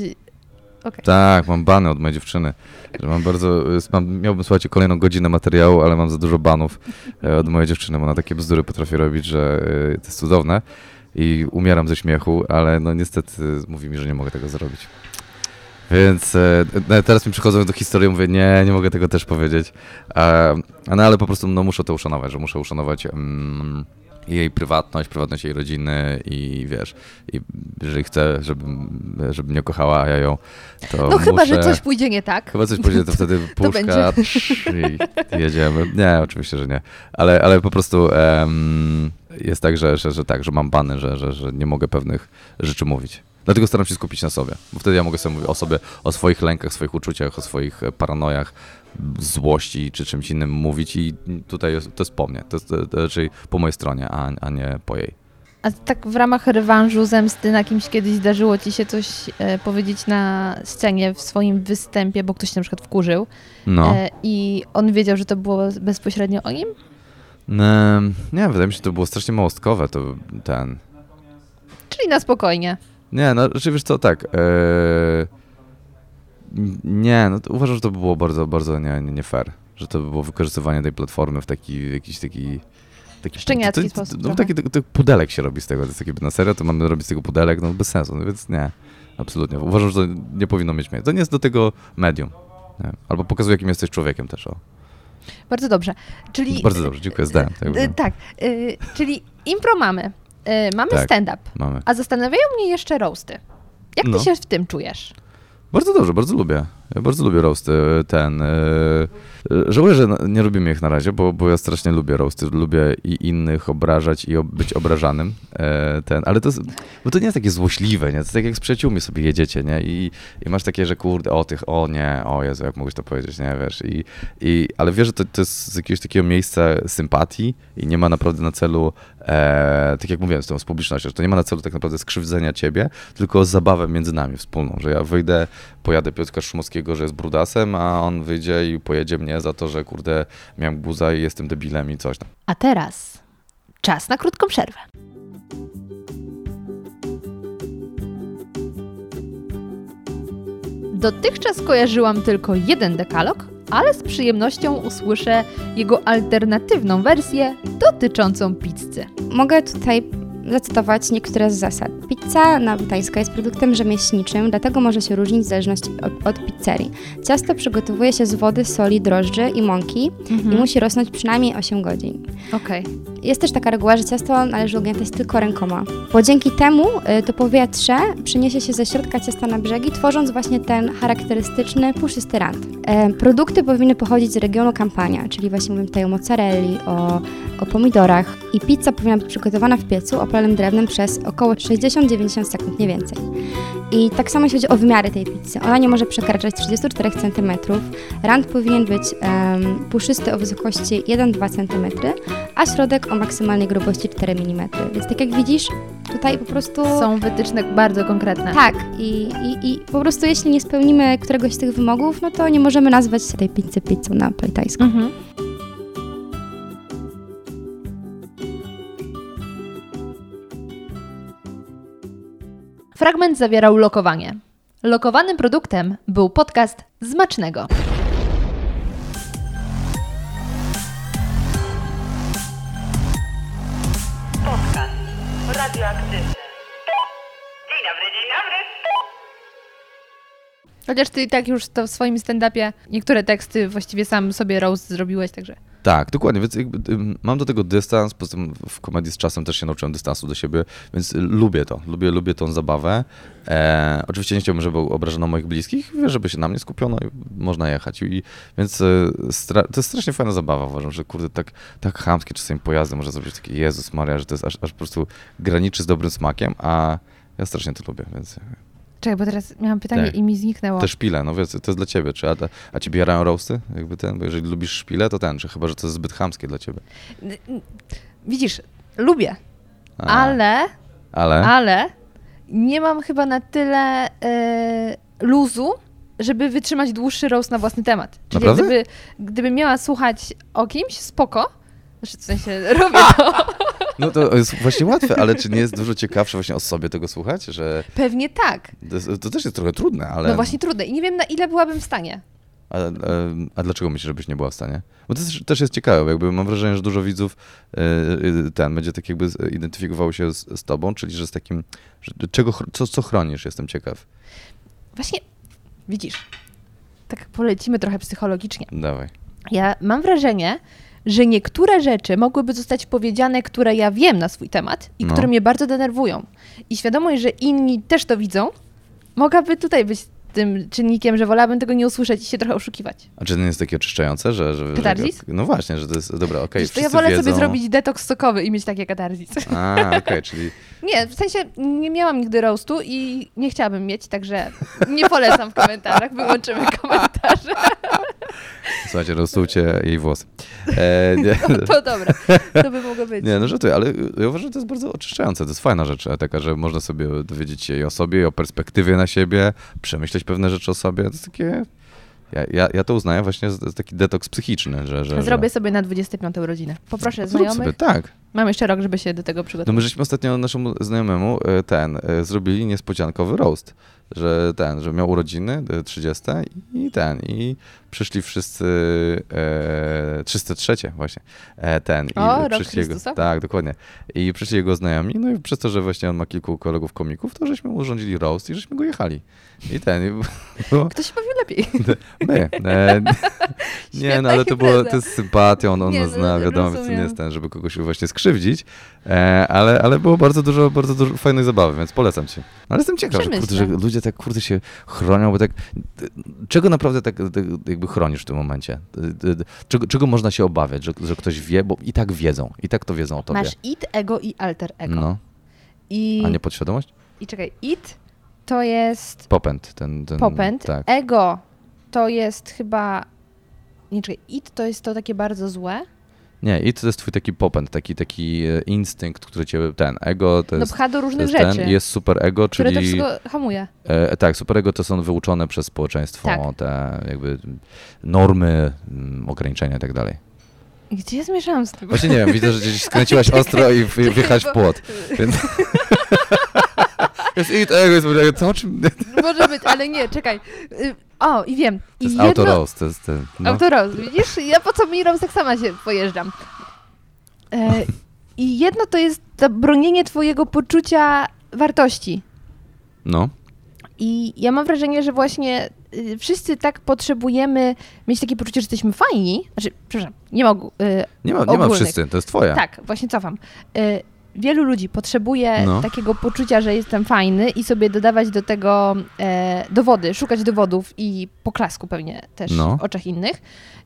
Okej. Tak, mam bany od mojej dziewczyny. Że mam bardzo, mam, miałbym, słuchajcie, kolejną godzinę materiału, ale mam za dużo banów e, od mojej dziewczyny, bo ona takie bzdury potrafi robić, że e, to jest cudowne i umieram ze śmiechu, ale no niestety mówi mi, że nie mogę tego zrobić. Więc e, no, teraz mi przychodzą do historii, mówię, nie, nie mogę tego też powiedzieć. A no ale po prostu no, muszę to uszanować, że muszę uszanować mm, jej prywatność, prywatność jej rodziny i wiesz, i jeżeli chcę, żebym, żeby mnie kochała, a ja ją, to No chyba, muszę... że coś pójdzie nie tak. Chyba coś pójdzie, to wtedy puszka trz, i jedziemy. Nie, oczywiście, że nie. Ale, ale po prostu em, jest tak, że, że, że tak, że mam bany, że, że, że nie mogę pewnych rzeczy mówić. Dlatego staram się skupić na sobie, bo wtedy ja mogę sobie mówić o sobie, o swoich lękach, swoich uczuciach, o swoich e, paranojach, złości czy czymś innym mówić i tutaj jest, to jest po mnie, to jest to, to raczej po mojej stronie, a, a nie po jej. A tak w ramach rewanżu, zemsty na kimś kiedyś zdarzyło ci się coś e, powiedzieć na scenie w swoim występie, bo ktoś się na przykład wkurzył No. e, i on wiedział, że to było bezpośrednio o nim? Em, nie, wydaje mi się, że to było strasznie małostkowe, to ten... Czyli na spokojnie. Nie, no wiesz co, tak. e, nie, no uważam, że to by było bardzo, bardzo nie, nie, nie fair. Że to by było wykorzystywanie tej platformy w taki jakiś taki. taki Szczeniacki to, to, sposób No taki to, to pudelek się robi z tego. To jest taki, na serio, to mamy robić z tego pudelek, no bez sensu, no więc nie. Absolutnie. Uważam, że to nie powinno mieć miejsca. To nie jest do tego medium. Nie. Albo pokazuje, jakim jesteś człowiekiem też. O. Bardzo dobrze. Czyli, Bardzo dobrze, dziękuję, zdałem. Tak, e, tak, e, czyli impro mamy. Mamy Tak. stand-up, a zastanawiają mnie jeszcze roasty. Jak ty No. się w tym czujesz? Bardzo dobrze, bardzo lubię. Ja bardzo lubię roasty. Ten. Yy, żałuję, że nie robimy ich na razie, bo, bo ja strasznie lubię roasty. Lubię i innych obrażać i być obrażanym. E, ten, ale to jest, bo to nie jest takie złośliwe, nie? To jest tak jak z przyjaciółmi sobie jedziecie, nie? I, i masz takie, że kurde, o tych, o nie, o Jezu, jak mogłeś to powiedzieć, nie? Wiesz, i, i, ale wiesz, że to, to jest z jakiegoś takiego miejsca sympatii i nie ma naprawdę na celu, e, tak jak mówiłem z tą z publicznością, że to nie ma na celu tak naprawdę skrzywdzenia ciebie, tylko zabawę między nami wspólną, że ja wyjdę, pojadę Piotrka Szumowskiego, że jest brudasem, a on wyjdzie i pojedzie mnie za to, że kurde, miałem guza i jestem debilem i coś tam. A teraz czas na krótką przerwę. Dotychczas kojarzyłam tylko jeden dekalog, ale z przyjemnością usłyszę jego alternatywną wersję dotyczącą pizzy. Mogę tutaj zacytować niektóre z zasad. Pizza napolitańska jest produktem rzemieślniczym, dlatego może się różnić w zależności od, od pizzerii. Ciasto przygotowuje się z wody, soli, drożdży i mąki i musi rosnąć przynajmniej 8 godzin. Okej. Jest też taka reguła, że ciasto należy ugniatać tylko rękoma, bo dzięki temu y, to powietrze przyniesie się ze środka ciasta na brzegi, tworząc właśnie ten charakterystyczny, puszysty rand. E, produkty powinny pochodzić z regionu Campania, czyli właśnie mówimy tutaj o mozzarelli, o, o pomidorach i pizza powinna być przygotowana w piecu opalonym drewnem przez około 60-90 sekund, nie więcej. I tak samo jeśli chodzi o wymiary tej pizzy. Ona nie może przekraczać 34 cm. Rand powinien być em, puszysty o wysokości 1-2 cm, a środek o maksymalnej grubości 4 mm. Więc tak jak widzisz, tutaj po prostu... Są wytyczne bardzo konkretne. Tak, i, i, i po prostu jeśli nie spełnimy któregoś z tych wymogów, no to nie możemy nazwać tej pizzy pizzą napolitańską. Mhm. Fragment zawierał lokowanie. Lokowanym produktem był podcast Zmacznego. Podcast radioaktywny. Dzień dobry, dzień dobry. Chociaż ty i tak już to w swoim stand-upie niektóre teksty właściwie sam sobie roast zrobiłeś, także Tak, dokładnie, więc jakby, mam do tego dystans, poza tym w komedii z czasem też się nauczyłem dystansu do siebie, więc y, lubię to, lubię, lubię tą zabawę. E, oczywiście nie chciałbym, żeby obrażono moich bliskich, żeby się na mnie skupiono i można jechać. I, więc y, to jest strasznie fajna zabawa, uważam, że kurde, tak, tak chamskie czasami pojazdy można zrobić takie Jezus Maria, że to jest aż, aż po prostu graniczy z dobrym smakiem, a ja strasznie to lubię, więc Czekaj, bo teraz miałam pytanie Tak. i mi zniknęło. te szpile, no wiesz, to jest dla ciebie, czy a, a ciebie jarają roasty? Jakby ten, bo jeżeli lubisz szpile, to ten, czy chyba, że to jest zbyt chamskie dla ciebie. Widzisz, lubię, A, ale, Ale? ale nie mam chyba na tyle e, luzu, żeby wytrzymać dłuższy roast na własny temat. Czyli Naprawdę? gdyby, gdyby miała słuchać o kimś, spoko. Znaczy, w sensie robię to. No to jest właśnie łatwe, ale czy nie jest dużo ciekawsze właśnie o sobie tego słuchać, że Pewnie tak. to, to też jest trochę trudne, ale... No właśnie trudne. I nie wiem, na ile byłabym w stanie. A, a, a dlaczego myślisz, żebyś nie była w stanie? Bo to też, też jest ciekawe, jakby mam wrażenie, że dużo widzów y, y, ten będzie tak jakby identyfikowało się z, z tobą, czyli że z takim, że czego, co, co chronisz, jestem ciekaw. Właśnie, widzisz, tak polecimy trochę psychologicznie. Dawaj. Ja mam wrażenie, że niektóre rzeczy mogłyby zostać powiedziane, które ja wiem na swój temat i No. które mnie bardzo denerwują. I świadomość, że inni też to widzą, mogłaby tutaj być tym czynnikiem, że wolałabym tego nie usłyszeć i się trochę oszukiwać. A czy to nie jest takie oczyszczające, że... że Katarzis? Że, no właśnie, że to jest, dobra, okej, Wiesz, to ja wolę wiedzą... sobie zrobić detoks sokowy i mieć takie katarzis. A, okej, czyli... Nie, w sensie nie miałam nigdy roastu i nie chciałabym mieć, także nie polecam w komentarzach, wyłączymy komentarze. Słuchajcie, rostujcie jej włosy. E, nie, To dobra, to by mogło być. nie, no żartuję, ale ja uważam, że to jest bardzo oczyszczające. To jest fajna rzecz, e, taka, że można sobie dowiedzieć się i o sobie, i o perspektywie na siebie, przemyśleć pewne rzeczy o sobie. To jest takie... Ja, ja, ja to uznaję właśnie za taki detoks psychiczny, że... że Zrobię że... sobie na 25 urodziny. Poproszę Zrób znajomych. sobie, tak. Mam jeszcze rok, żeby się do tego No przygotować. my żeśmy ostatnio naszemu znajomemu e, ten, e, zrobili niespodziankowy roast, że ten, że miał urodziny e, 30 i ten, i przyszli wszyscy, e, 303 właśnie, e, ten. I O, rok przyszli jego. Tak, dokładnie. I przyszli jego znajomi, no i przez to, że właśnie on ma kilku kolegów komików, to żeśmy urządzili roast i żeśmy go jechali. I ten, i było, Kto się bawił lepiej? My. E, nie, no ale to było to z sympatią, on, on Nie, nas no, zna, wiadomo, to nie jest ten, żeby kogoś właśnie skrzywdzić, e, ale, ale było bardzo dużo, bardzo dużo fajnej zabawy, więc polecam ci. Ale jestem ciekaw, że, kurde, że ludzie tak kurde się chronią, bo tak, czego naprawdę tak, tak jakby chronisz w tym momencie? Czego, czego można się obawiać, że, że ktoś wie, bo i tak wiedzą, i tak to wiedzą o tobie. Masz it, ego i alter ego. No, I, a nie podświadomość? I czekaj, it to jest Popęd. Ten, ten, popęd, Tak. ego to jest chyba... Nie, czekaj, it to jest to takie bardzo złe. Nie, i to jest twój taki popęd, taki, taki e, instynkt, który cię, ten, ego to No jest... pcha do różnych jest rzeczy, ten, jest super ego, które to czyli wszystko hamuje. e, tak, super ego to są wyuczone przez społeczeństwo Tak. te jakby normy, mm, ograniczenia i tak dalej. Gdzie ja zmierzałam z tym? Właśnie nie wiem, widzę, że gdzieś skręciłaś ostro i w- wjechałeś w płot. Więc... Jest it, ego, jest co o czym? Może być, ale nie, czekaj. Y, O, i wiem. To I jest jedno... autoroast, to jest ten, no. Autoroast, widzisz? Ja po co mi tak sama się pojeżdżam. E, I jedno to jest to bronienie twojego poczucia wartości. no. I ja mam wrażenie, że właśnie y, wszyscy tak potrzebujemy mieć takie poczucie, że jesteśmy fajni. Znaczy, przepraszam, nie mogę. Y, Nie ma, nie ma wszyscy, to jest twoja. Tak, właśnie cofam. Y, wielu ludzi potrzebuje No. takiego poczucia, że jestem fajny i sobie dodawać do tego e, dowody, szukać dowodów i poklasku pewnie też No. w oczach innych.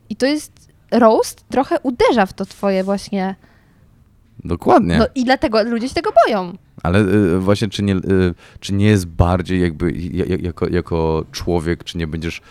I to jest roast trochę uderza w to twoje właśnie. Dokładnie. No i dlatego ludzie się tego boją. Ale y, właśnie, czy nie, y, czy nie jest bardziej jakby ja- ja- jako, jako człowiek, czy nie będziesz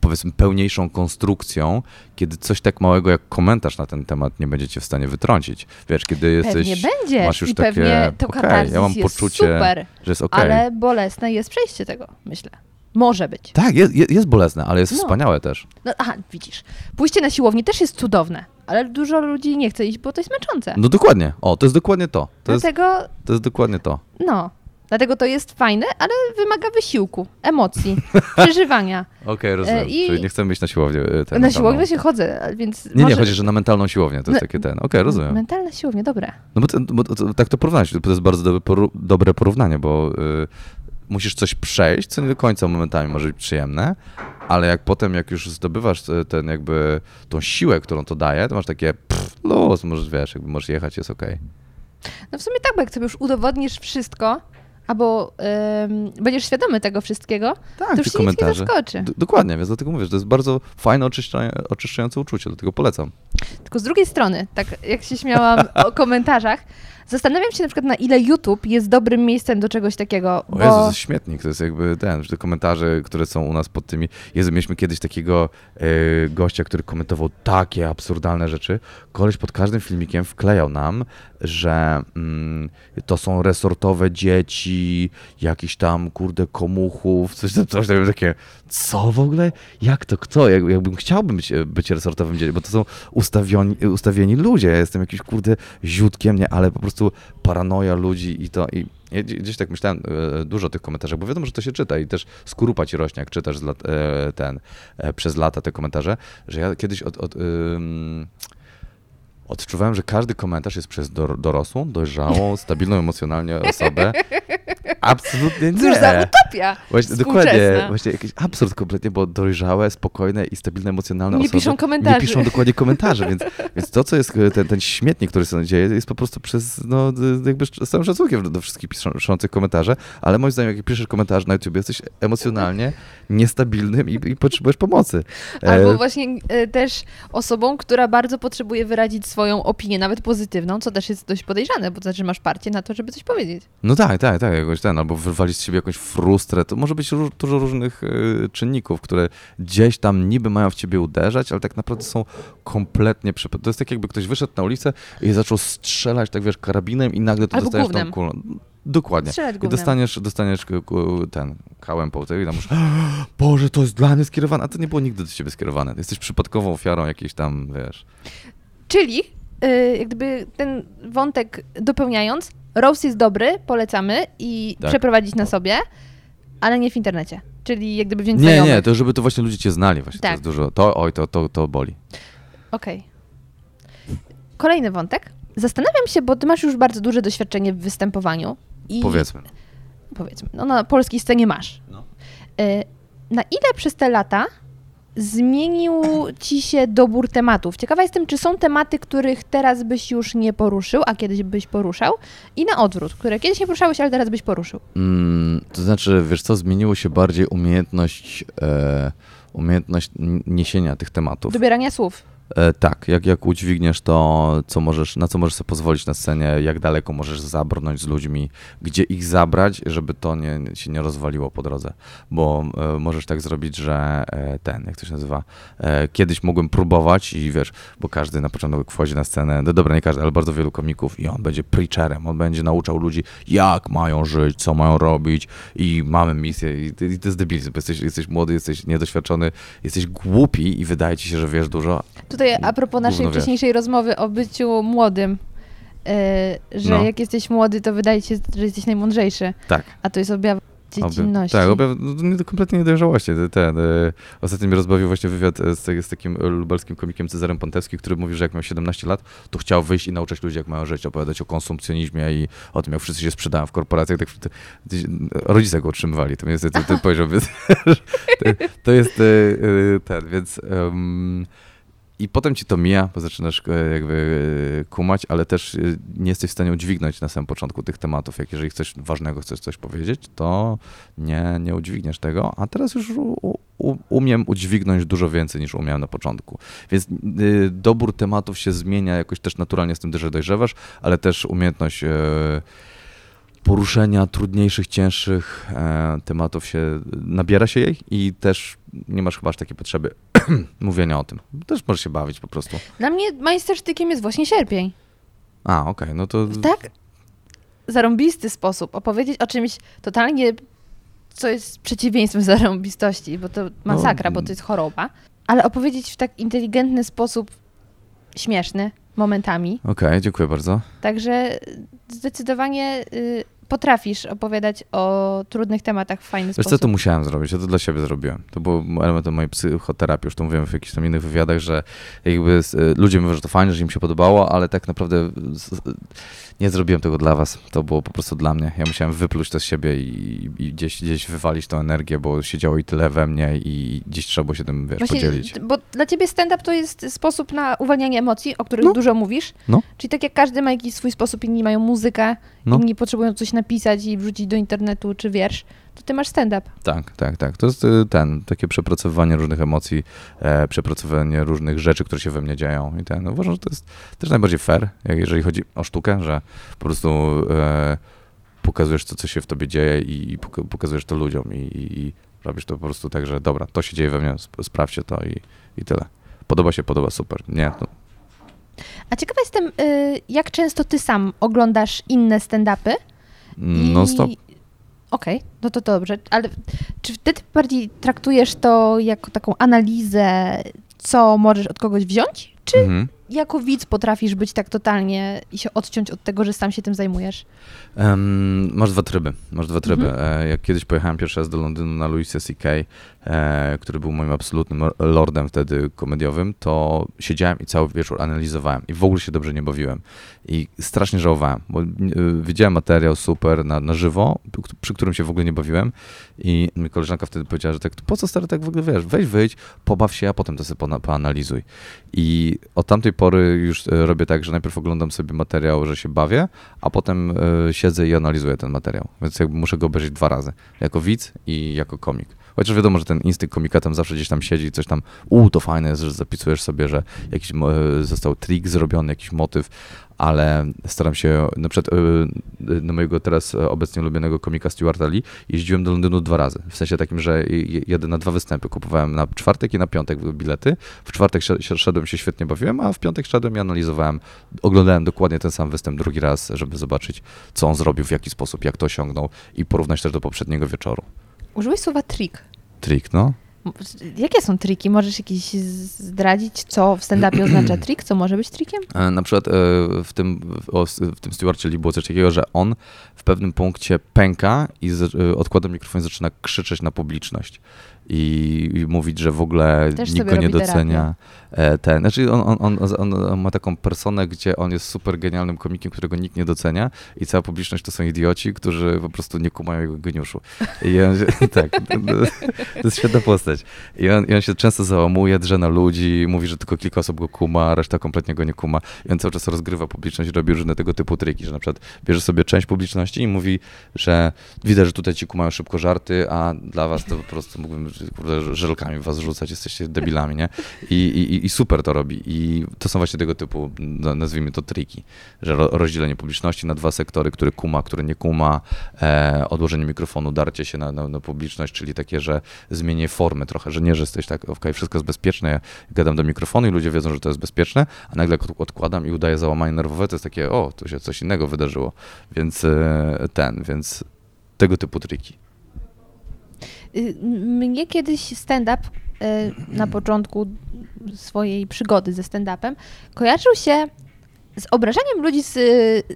powiedzmy pełniejszą konstrukcją, kiedy coś tak małego jak komentarz na ten temat nie będziecie w stanie wytrącić. Wiesz, kiedy jesteś... pewnie będzie. masz już I takie, pewnie to katarzis ja mam jest poczucie, super, że jest okej. ale bolesne jest przejście tego, myślę. Może być. Tak, jest, jest- jest bolesne, ale jest No. wspaniałe też. No, aha, widzisz. Pójście na siłownię też jest cudowne, ale dużo ludzi nie chce iść, bo to jest męczące. No dokładnie. O, to jest dokładnie to. To jest, Dlatego, to jest dokładnie to. no, dlatego to jest fajne, ale wymaga wysiłku, emocji, przeżywania. Okej, rozumiem. i- Czyli nie chcemy iść na siłownię. Ten, na mentalną. siłownię się chodzę, więc Nie, nie, może... chodzi, że na mentalną siłownię, to jest No, takie ten. Okej, rozumiem. Mentalna siłownia, dobre. No bo, to, bo to, tak to porównać, to jest bardzo dobre, porównanie, bo y, musisz coś przejść, co nie do końca momentami może być przyjemne, ale jak potem, jak już zdobywasz e, ten jakby tą siłę, którą to daje, to masz takie pff, luz, możesz, wiesz, jakby możesz jechać, jest okej. No w sumie tak, bo jak sobie już udowodnisz wszystko, albo ym, będziesz świadomy tego wszystkiego, Tak, to już nic nie zaskoczy. D- dokładnie, więc dlatego mówię, że to jest bardzo fajne, oczyszcza- oczyszczające uczucie, dlatego polecam. Tylko z drugiej strony, tak jak się śmiałam o komentarzach, zastanawiam się na przykład na ile YouTube jest dobrym miejscem do czegoś takiego, O Jezu, to bo jest śmietnik, to jest jakby ten, że te komentarze, które są u nas pod tymi... Jezu, mieliśmy kiedyś takiego e, gościa, który komentował takie absurdalne rzeczy. Koleś pod każdym filmikiem wklejał nam, że mm, to są resortowe dzieci, jakiś tam, kurde, komuchów, coś coś tam, takie, co w ogóle? Jak to, kto? Jak, jakbym chciałbym być, być resortowym dzieckiem, bo to są ustawioni, ustawieni ludzie, ja jestem jakimś, kurde, ziutkiem, nie, ale po prostu paranoja ludzi i to, i ja gdzie- gdzieś tak myślałem e, dużo o tych komentarzach, bo wiadomo, że to się czyta i też skorupa ci rośnie, jak czytasz e, ten, e, przez lata te komentarze, że ja kiedyś od, od, ym, odczuwałem, że każdy komentarz jest przez dor- dorosłą, dojrzałą, stabilną emocjonalnie osobę. Absolutnie nie. cóż za utopia Właśnie, dokładnie, właśnie jakiś absurd kompletnie, bo dojrzałe, spokojne i stabilne emocjonalne Nie osoby piszą komentarzy. nie piszą dokładnie komentarzy, więc, więc to, co jest e, ten, ten śmietnik, który się dzieje, jest po prostu przez, no jakby z całym szacunkiem do, wszystkich piszących komentarze, ale moim zdaniem, jak piszesz komentarz na YouTube, jesteś emocjonalnie niestabilnym i, i potrzebujesz pomocy. E, Albo właśnie e, też osobą, która bardzo potrzebuje wyrazić swoją opinię, nawet pozytywną, co też jest dość podejrzane, bo to znaczy masz parcie na to, żeby coś powiedzieć. No tak, tak, tak, jakoś ten, albo wywalić z siebie jakąś frustrę, to może być róż, dużo różnych y, czynników, które gdzieś tam niby mają w ciebie uderzać, ale tak naprawdę są kompletnie przypadkowe. To jest tak jakby ktoś wyszedł na ulicę i zaczął strzelać, tak wiesz, karabinem i nagle to Albo dostajesz tą kulą. Dokładnie. I dostaniesz, dostaniesz ten kałem po i tam już, Boże, to jest dla mnie skierowane, a to nie było nigdy do ciebie skierowane. Jesteś przypadkową ofiarą jakiejś tam, wiesz. Czyli, y, jak gdyby ten wątek dopełniając, roast jest dobry, polecamy i Tak. przeprowadzić na sobie, ale nie w internecie. Czyli jak gdyby wziąć Nie, znajomych. nie, to żeby to właśnie ludzie cię znali właśnie, to Tak. jest dużo. To, oj, to, to, to boli. Okej. Kolejny wątek. Zastanawiam się, bo ty masz już bardzo duże doświadczenie w występowaniu. I Powiedzmy. Powiedzmy, no na polskiej scenie masz. No. Y, Na ile przez te lata zmienił ci się dobór tematów? Ciekawa jestem, czy są tematy, których teraz byś już nie poruszył, a kiedyś byś poruszał, i na odwrót, które kiedyś nie poruszałeś, ale teraz byś poruszył. Mm, to znaczy, wiesz co, zmieniło się bardziej umiejętność, e, umiejętność niesienia tych tematów. Dobierania słów. E, tak, jak, jak udźwigniesz to, co możesz, na co możesz sobie pozwolić na scenie, jak daleko możesz zabrnąć z ludźmi, gdzie ich zabrać, żeby to nie, się nie rozwaliło po drodze. Bo e, możesz tak zrobić, że e, ten, jak to się nazywa, e, kiedyś mogłem próbować i wiesz, bo każdy na początku wchodzi na scenę, no dobra, nie każdy, ale bardzo wielu komików i on będzie preacherem, on będzie nauczał ludzi, jak mają żyć, co mają robić i mamy misję i, i to jest debilizm, jesteś, jesteś młody, jesteś niedoświadczony, jesteś głupi i wydaje ci się, że wiesz dużo, Tutaj a propos naszej Gówno wiesz. wcześniejszej rozmowy o byciu młodym. y, że No. jak jesteś młody, to wydaje ci się, że jesteś najmądrzejszy, Tak. a to jest objaw dziecinności. Tak, objaw, no, to nie, to kompletnie niedojrzałości. Ten, e, ostatnio mnie rozbawił właśnie wywiad e, z, z takim lubelskim komikiem Cezarem Pontewskim, który mówi, że jak miał 17 lat, to chciał wyjść i nauczać ludzi, jak mają żyć, opowiadać o konsumpcjonizmie i o tym, jak wszyscy się sprzedają w korporacjach. Tak, to, to, rodzice go utrzymywali. To jest poziom. Więc, to, to jest e, e, ten, więc... i potem ci to mija, bo zaczynasz e, jakby e, kumać, ale też e, nie jesteś w stanie udźwignąć na samym początku tych tematów. Jak jeżeli chcesz ważnego, chcesz coś powiedzieć, to nie, nie udźwigniesz tego, a teraz już u, u, umiem udźwignąć dużo więcej niż umiałem na początku. Więc y, dobór tematów się zmienia jakoś też naturalnie z tym, że dojrzewasz, ale też umiejętność e, poruszenia trudniejszych, cięższych e, tematów się, nabiera się jej i też nie masz chyba aż takiej potrzeby mówienia o tym. Też możesz się bawić po prostu. Dla mnie majstersztykiem jest właśnie sierpień. A, okej, no to... W tak zarąbisty sposób opowiedzieć o czymś totalnie, co jest przeciwieństwem zarąbistości, bo to masakra, bo to jest choroba, ale opowiedzieć w tak inteligentny sposób, śmieszny momentami, Okej, dziękuję bardzo. Także zdecydowanie y, potrafisz opowiadać o trudnych tematach w fajny Wiesz co, sposób. to musiałem zrobić, ja to dla siebie zrobiłem. To było elementem mojej psychoterapii, już to mówiłem w jakichś tam innych wywiadach, że jakby s- ludzie mówią, że to fajne, że im się podobało, ale tak naprawdę nie zrobiłem tego dla was. To było po prostu dla mnie. Ja musiałem wypluć to z siebie i, i gdzieś, gdzieś wywalić tą energię, bo siedziało i tyle we mnie i gdzieś trzeba było się tym, wiesz, Właśnie, podzielić. Bo dla ciebie stand-up to jest sposób na uwalnianie emocji, o których No. dużo mówisz. No. Czyli tak jak każdy ma jakiś swój sposób, inni mają muzykę, No. inni potrzebują coś napisać i wrzucić do internetu czy wiersz, to ty masz stand-up. Tak, tak, tak. To jest y, ten, takie przepracowywanie różnych emocji, e, przepracowywanie różnych rzeczy, które się we mnie dzieją i ten. Uważam, że to jest też najbardziej fair, jak jeżeli chodzi o sztukę, że po prostu e, pokazujesz to, co się w tobie dzieje i, i poka- pokazujesz to ludziom i, i, i robisz to po prostu tak, że dobra, to się dzieje we mnie, sp- sprawdźcie to i, i tyle. Podoba się, podoba, super. Nie, to A ciekawa jestem, y, jak często ty sam oglądasz inne stand-upy? I- non stop. Okej, no to dobrze, ale czy wtedy bardziej traktujesz to jako taką analizę, co możesz od kogoś wziąć? Czy Mhm. jako widz potrafisz być tak totalnie i się odciąć od tego, że sam się tym zajmujesz? Em, masz dwa tryby. Masz dwa tryby. Mhm. E, jak kiedyś pojechałem pierwszy raz do Londynu na Louisa C.K., który był moim absolutnym lordem wtedy komediowym, to siedziałem i cały wieczór analizowałem i w ogóle się dobrze nie bawiłem. I strasznie żałowałem, bo y, widziałem materiał super na, na żywo, przy którym się w ogóle nie bawiłem i koleżanka wtedy powiedziała, że tak, po co stary tak w ogóle wiesz, weź wyjdź, pobaw się, a potem to sobie poanalizuj. I od tamtej pory już e, robię tak, że najpierw oglądam sobie materiał, że się bawię, a potem e, siedzę i analizuję ten materiał. Więc jakby muszę go obejrzeć dwa razy. Jako widz i jako komik. Chociaż wiadomo, że ten instynkt komika tam zawsze gdzieś tam siedzi coś tam, u, to fajne jest, że zapisujesz sobie, że jakiś e, został trik zrobiony, jakiś motyw, ale staram się, na przykład e, na mojego teraz e, obecnie ulubionego komika Stuarta Lee jeździłem do Londynu dwa razy. W sensie takim, że jedę na dwa występy. Kupowałem na czwartek i na piątek bilety. W czwartek szedłem się świetnie bawiłem, a w piątek szedłem i analizowałem, oglądałem dokładnie ten sam występ drugi raz, żeby zobaczyć, co on zrobił, w jaki sposób, jak to osiągnął i porównać też do poprzedniego wieczoru. Użyłeś słowa trik. Trik, no. Jakie są triki? Możesz jakieś z- zdradzić, co w stand-upie oznacza trik? Co może być trikiem? E, Na przykład e, w tym, w, tym Stewarcie Lee było coś takiego, że on w pewnym punkcie pęka i z, e, odkłada mikrofon i zaczyna krzyczeć na publiczność. I, i mówić, że w ogóle Też nikt go nie docenia. E, Ten, znaczy on, on, on, on, ma taką personę, gdzie on jest super genialnym komikiem, którego nikt nie docenia i cała publiczność to są idioci, którzy po prostu nie kumają jego geniuszu. I on, tak, to, jest świetna postać. I on, I on się często załamuje, drze na ludzi, mówi, że tylko kilka osób go kuma, a reszta kompletnie go nie kuma. I on cały czas rozgrywa publiczność robi różne tego typu triki, że na przykład bierze sobie część publiczności i mówi, że widać, że tutaj ci kumają szybko żarty, a dla was to po prostu mógłbym kurde, żelkami was rzucać, jesteście debilami, nie? I, i, I super to robi. I to są właśnie tego typu, nazwijmy to triki, że ro, rozdzielenie publiczności na dwa sektory, który kuma, który nie kuma, e, odłożenie mikrofonu, darcie się na, na, na publiczność, czyli takie, że zmienię formę trochę, że nie, że jesteś tak, okej, wszystko jest bezpieczne, ja gadam do mikrofonu i ludzie wiedzą, że to jest bezpieczne, a nagle odkładam i udaję załamanie nerwowe, to jest takie, o, tu się coś innego wydarzyło. Więc e, ten, więc tego typu triki. Y, Mnie kiedyś stand-up y, na początku swojej przygody ze stand-upem kojarzył się z obrażaniem ludzi z,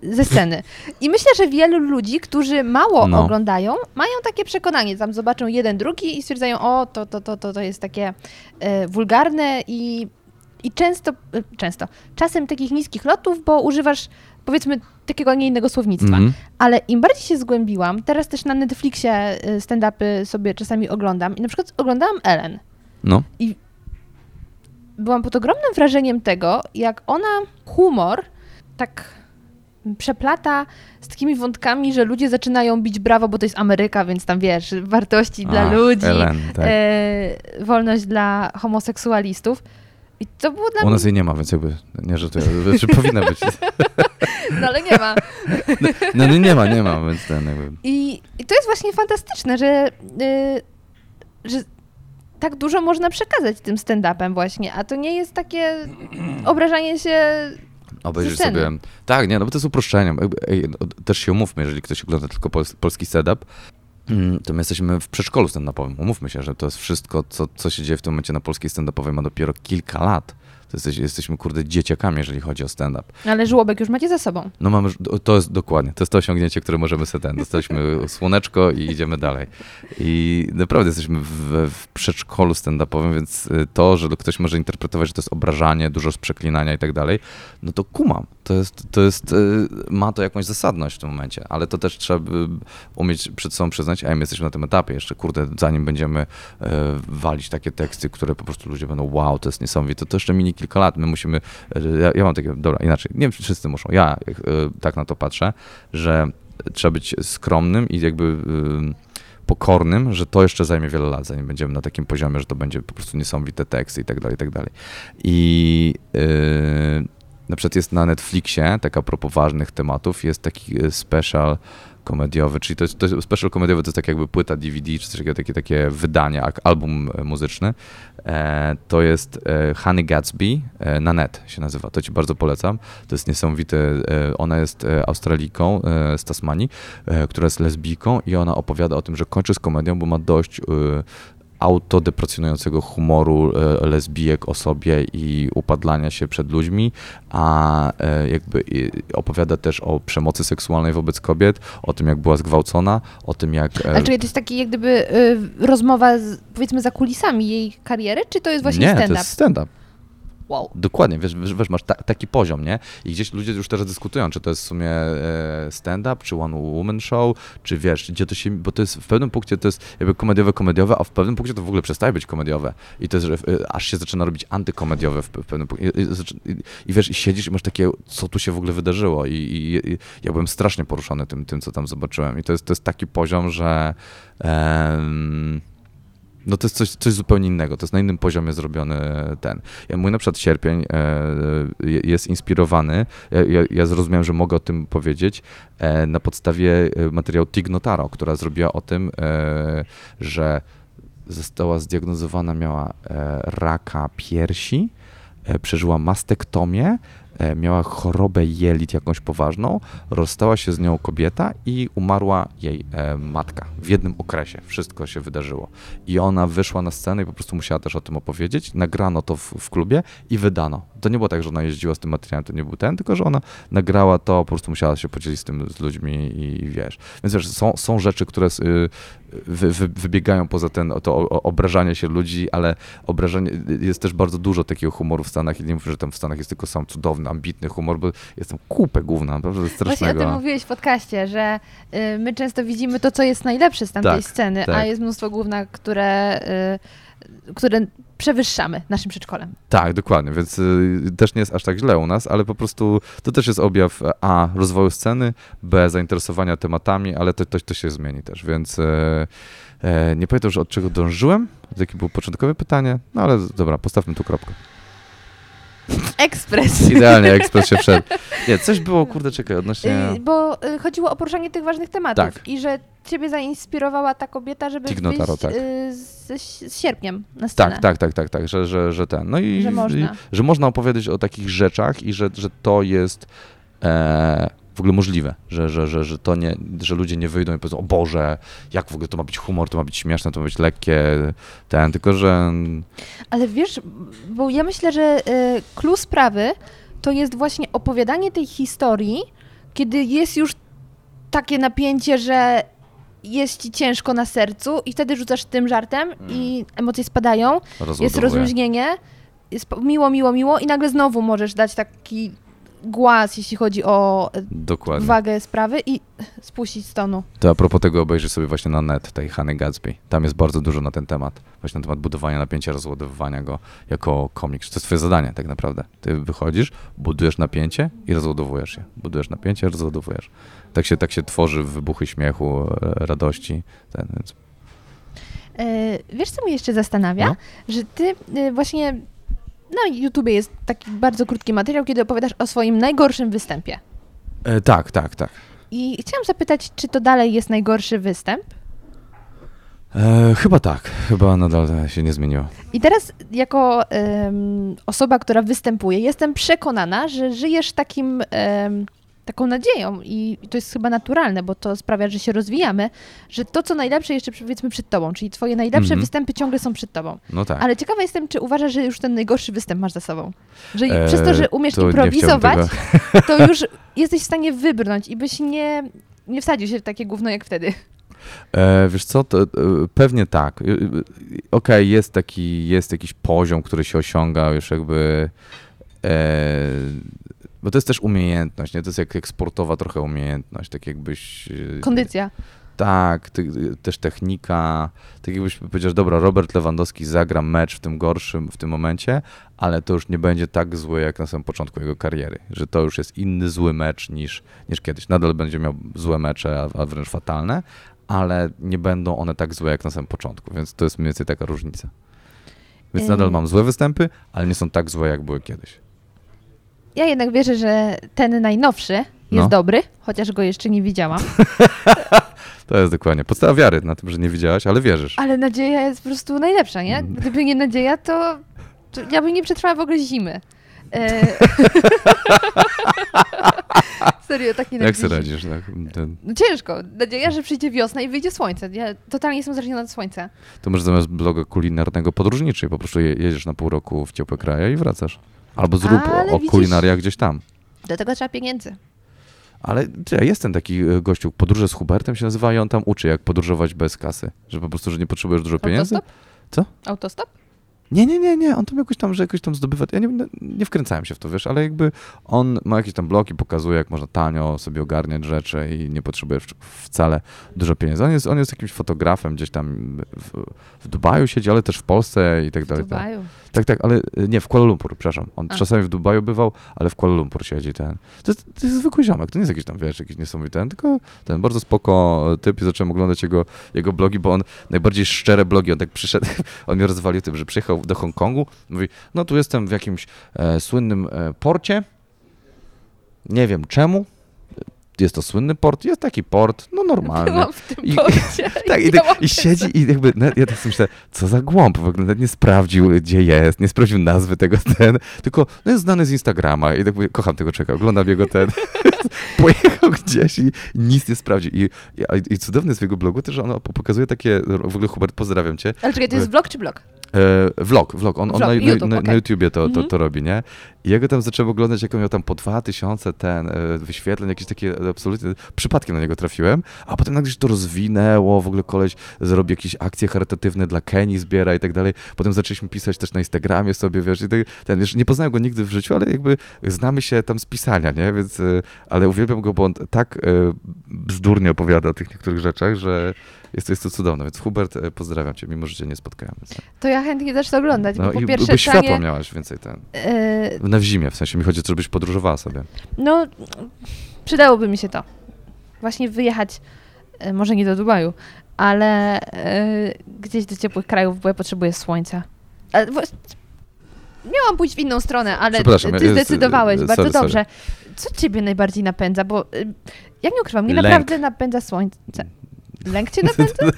ze sceny. I myślę, że wielu ludzi, którzy mało No. oglądają, mają takie przekonanie. Tam zobaczą jeden, drugi i stwierdzają, o, to, to, to, to, to jest takie e, wulgarne i, i często, e, często, czasem takich niskich lotów, bo używasz powiedzmy takiego, a nie innego słownictwa. Mhm. Ale im bardziej się zgłębiłam, teraz też na Netflixie y, stand-upy sobie czasami oglądam i na przykład oglądałam Ellen. No. Byłam pod ogromnym wrażeniem tego, jak ona humor tak przeplata z takimi wątkami, że ludzie zaczynają bić brawo, bo to jest Ameryka, więc tam wiesz, wartości dla Ach, ludzi, Ellen, tak. e, wolność dla homoseksualistów. I to było dla U nas jej nie ma, więc jakby nie żartuję. Czy powinna być? no ale nie ma. No nie, nie ma, nie ma, więc ten jakby... I, I to jest właśnie fantastyczne, że, y, że tak dużo można przekazać tym stand-upem właśnie, a to nie jest takie obrażanie się Obejrzyj sceny. sobie. Tak, nie, no bo to jest uproszczenie. Jakby, Ej, no, też się umówmy, jeżeli ktoś ogląda tylko pols- polski stand-up, to my jesteśmy w przedszkolu stand-upowym. Umówmy się, że to jest wszystko, co, co się dzieje w tym momencie na polskiej stand-upowej ma dopiero kilka lat. To jesteś, jesteśmy, kurde, dzieciakami, jeżeli chodzi o stand-up. Ale żłobek już macie za sobą. No mamy, to jest dokładnie, to jest to osiągnięcie, które możemy sobie ten. Dostaliśmy słoneczko i idziemy dalej. I naprawdę jesteśmy w, w przedszkolu stand-upowym, więc y, to, że ktoś może interpretować, że to jest obrażanie, dużo z przeklinania i tak dalej, no to kumam. To jest, to jest, y, ma to jakąś zasadność w tym momencie, ale to też trzeba by umieć przed sobą przyznać, a my jesteśmy na tym etapie jeszcze, kurde, zanim będziemy walić takie teksty, które po prostu ludzie będą, wow, to jest niesamowite, to jeszcze kilka lat, my musimy, e, ja, ja mam takie, dobra, inaczej, nie wiem, czy wszyscy muszą, ja e, tak na to patrzę, że trzeba być skromnym i jakby y, pokornym, że to jeszcze zajmie wiele lat, zanim będziemy na takim poziomie, że to będzie po prostu niesamowite teksty i tak dalej, i tak dalej. I yy, na przykład jest na Netflixie, tak a propos ważnych tematów, jest taki special komediowy, czyli to jest, to special komediowy, to jest tak jakby płyta DVD, czy coś takiego, takie, takie wydanie, jak album e, muzyczny. E, to jest e, Honey Gatsby e, na net się nazywa, to ci bardzo polecam. To jest niesamowite, e, ona jest e, Australijką e, z Tasmanii, która jest lesbijką i ona opowiada o tym, że kończy z komedią, bo ma dość autodeprecjonującego humoru e, lesbijek o sobie i upadlania się przed ludźmi, a e, jakby opowiada też o przemocy seksualnej wobec kobiet, o tym jak była zgwałcona, o tym jak... e, Ale czy to jest taki jak gdyby rozmowa z, powiedzmy za kulisami jej kariery, czy to jest właśnie Nie, to stand-up? jest stand-up. Wow. Dokładnie, wiesz, wiesz, masz ta, taki poziom, nie? I gdzieś ludzie już teraz dyskutują, czy to jest w sumie e, stand-up, czy one woman show, czy wiesz, gdzie to się, bo to jest w pewnym punkcie to jest jakby komediowe, komediowe, a w pewnym punkcie to w ogóle przestaje być komediowe. I to jest, że e, aż się zaczyna robić antykomediowe w, pewnym punkcie. I, i, i, wiesz, i siedzisz i masz takie, co tu się w ogóle wydarzyło. I, i, ja byłem strasznie poruszony tym, tym, co tam zobaczyłem. I to jest, to jest taki poziom, że... no to jest coś, coś zupełnie innego, to jest na innym poziomie zrobiony ten. Ja, mój na przykład sierpień e, je- jest inspirowany, ja, ja, zrozumiałem, że mogę o tym powiedzieć, e, na podstawie e, materiału Tig Notaro, która zrobiła o tym, że została zdiagnozowana, miała raka piersi, przeżyła mastektomię, miała chorobę jelit jakąś poważną, rozstała się z nią kobieta i umarła jej e, matka w jednym okresie. Wszystko się wydarzyło. I ona wyszła na scenę i po prostu musiała też o tym opowiedzieć. Nagrano to w, w klubie i wydano. To nie było tak, że ona jeździła z tym materiałem, to nie był ten, tylko że ona nagrała to, po prostu musiała się podzielić z tym z ludźmi i, i wiesz. Więc wiesz, są, są rzeczy, które y, wy, wy, wybiegają poza ten, to obrażanie się ludzi, ale obrażanie, jest też bardzo dużo takiego humoru w Stanach i nie mówię, że tam w Stanach jest tylko sam cudowny, ambitny humor, bo jest tam kupę gówna, naprawdę Właśnie o strasznego. tym mówiłeś w podcaście, że y, my często widzimy to, co jest najlepsze z tamtej Tak, sceny, a tak. jest mnóstwo gówna, które, y, które przewyższamy naszym przedszkolem. Tak, dokładnie, więc y, też nie jest aż tak źle u nas, ale po prostu to też jest objaw A, rozwoju sceny, B, zainteresowania tematami, ale to, to, to się zmieni też, więc e, e, nie pamiętam, że od czego dążyłem, jakie było początkowe pytanie, no ale dobra, postawmy tu kropkę. Ekspres. Idealnie, ekspres się wszedł. Nie, coś było, kurde, czekaj, odnośnie... Y, Bo y, chodziło o poruszanie tych ważnych tematów Tak. i że ciebie zainspirowała ta kobieta, żeby Tig Notaro, wyjść tak. y, z, z sierpniem na scenę. Tak, tak, tak, tak, tak, że, że, że ten. No i Że można. I, że można opowiadać o takich rzeczach i że, że to jest e, w ogóle możliwe, że, że, że, że to nie, że ludzie nie wyjdą i powiedzą, o Boże, jak w ogóle to ma być humor, to ma być śmieszne, to ma być lekkie, ten, tylko że Ale wiesz, bo ja myślę, że y, clue sprawy to jest właśnie opowiadanie tej historii, kiedy jest już takie napięcie, że jest ci ciężko na sercu i wtedy rzucasz tym żartem i emocje spadają, jest rozluźnienie, jest miło, miło, miło i nagle znowu możesz dać taki głaz, jeśli chodzi o e, Dokładnie. wagę sprawy i spuścić z tonu. To a propos tego obejrzyj sobie właśnie na net tej Hany Gatsby. Tam jest bardzo dużo na ten temat. Właśnie na temat budowania napięcia, rozładowywania go jako komik. To jest twoje zadanie tak naprawdę. Ty wychodzisz, budujesz napięcie i rozładowujesz je. Budujesz napięcie, rozładowujesz. Tak się, tak się tworzy wybuchy śmiechu, e, radości. Ten, więc E, Wiesz, co mnie jeszcze zastanawia? No. Że ty właśnie na YouTubie jest taki bardzo krótki materiał, kiedy opowiadasz o swoim najgorszym występie. E, tak, tak, tak. I chciałam zapytać, czy to dalej jest najgorszy występ? E, chyba tak. Chyba nadal się nie zmieniło. I teraz, jako osoba, która występuje, jestem przekonana, że żyjesz takim, taką nadzieją, i to jest chyba naturalne, bo to sprawia, że się rozwijamy, że to, co najlepsze, jeszcze powiedzmy przed tobą, czyli twoje najlepsze Mhm. występy ciągle są przed tobą. No tak. Ale ciekawa jestem, czy uważasz, że już ten najgorszy występ masz za sobą? Że E, przez to, że umiesz to improwizować, to już jesteś w stanie wybrnąć i byś nie, nie wsadził się w takie gówno jak wtedy. E, wiesz co, to, e, pewnie tak. E, Okej, jest taki, jest jakiś poziom, który się osiąga już jakby, bo to jest też umiejętność, nie? To jest jak, jak sportowa trochę umiejętność, tak jakbyś... e, Kondycja. Tak, ty, też technika, tak jakbyś powiedział, dobra, Robert Lewandowski zagra mecz w tym gorszym, w tym momencie, ale to już nie będzie tak zły jak na samym początku jego kariery, że to już jest inny zły mecz niż, niż kiedyś. Nadal będzie miał złe mecze, a, a wręcz fatalne, ale nie będą one tak złe jak na samym początku, więc to jest mniej więcej taka różnica. Więc nadal mam złe występy, ale nie są tak złe jak były kiedyś. Ja jednak wierzę, że ten najnowszy jest No. dobry, chociaż go jeszcze nie widziałam. To jest dokładnie podstawa wiary na tym, że nie widziałaś, ale wierzysz. Ale nadzieja jest po prostu najlepsza, nie? Mm. Gdyby nie nadzieja, to, to ja bym nie przetrwała w ogóle zimy. E... Serio, tak nie Jak sobie radzisz? Tak? Ten, No ciężko. Nadzieja, że przyjdzie wiosna i wyjdzie słońce. Ja totalnie jestem zarażona od słońca. to może zamiast bloga kulinarnego podróżniczy, po prostu je, jedziesz na pół roku w ciepłe kraje i wracasz. Albo zrób Ale o, o widzisz- kulinaria gdzieś tam. Do tego trzeba pieniędzy. Ale ja jestem taki e, gościu, podróże z Hubertem się nazywa i on tam uczy, jak podróżować bez kasy. Że po prostu, że nie potrzebujesz dużo pieniędzy. Autostop? Co? Autostop? Nie, nie, nie, nie, on tam jakoś tam, że jakoś tam zdobywa, ja nie, nie wkręcałem się w to, wiesz, ale jakby on ma jakieś tam bloki, pokazuje, jak można tanio sobie ogarniać rzeczy i nie potrzebuje w- wcale dużo pieniędzy. On jest, on jest jakimś fotografem gdzieś tam w, w Dubaju siedzi, ale też w Polsce i tak W dalej. tak. Dubaju. Tak, tak, ale y, nie, w Kuala Lumpur, przepraszam. On A. czasami w Dubaju bywał, ale w Kuala Lumpur siedzi ten. To jest, to jest zwykły ziomek, to nie jest jakiś tam, wiesz, jakiś niesamowity ten, tylko ten bardzo spoko typ i zacząłem oglądać jego, jego blogi, bo on najbardziej szczere blogi, on tak przyszedł, on mnie rozwalił tym, że przyjechał do Hongkongu, mówi, no tu jestem w jakimś e, słynnym e, porcie, nie wiem czemu, jest to słynny port, jest taki port, no normalny. Byłam w tym I- porcie. Tak, i, działam i siedzi i jakby, no, ja tak sobie myślę, co za głąb, w ogóle nie sprawdził, gdzie jest, nie sprawdził nazwy tego ten, tylko no jest znany z Instagrama i tak mówię, kocham tego czeka, oglądam jego ten, pojechał gdzieś i nic nie sprawdził. I, i, i cudowne w jego blogu też, że on pokazuje takie, w ogóle Hubert, pozdrawiam cię, Ale czekaj, to jest vlog czy blog? E, vlog, vlog. On, on Vlog, na, YouTube, na, na. YouTubie to, to, Mhm. to robi, nie? I ja go tam zacząłem oglądać, jak on miał tam po 2000 ten e, wyświetleń, jakieś takie absolutnie, przypadkiem na niego trafiłem, a potem nagle się to rozwinęło, w ogóle koleś zrobi jakieś akcje charytatywne dla Kenii, zbiera i tak dalej. Potem zaczęliśmy pisać też na Instagramie sobie, wiesz, i tak, ten, wiesz, nie poznałem go nigdy w życiu, ale jakby znamy się tam z pisania, nie? Więc, e, ale uwielbiam go, bo on tak bzdurnie opowiada o tych niektórych rzeczach, że jest to, jest to cudowne. Więc Hubert, e, pozdrawiam cię, mimo że cię nie spotkałem. To ja chętnie zacznę oglądać, no bo po i pierwsze by światła tanie, miałaś więcej ten. e, Na w zimie, w sensie mi chodzi żebyś podróżowała sobie. No, przydałoby mi się to. Właśnie wyjechać, e, może nie do Dubaju, ale e, gdzieś do ciepłych krajów, bo ja potrzebuję słońca. Ale Miałam pójść w inną stronę, ale ty zdecydowałeś sorry, bardzo sorry. dobrze. Co ciebie najbardziej napędza? Bo y, ja nie ukrywam, mnie Lęk. naprawdę napędza słońce. Lęk cię napędza?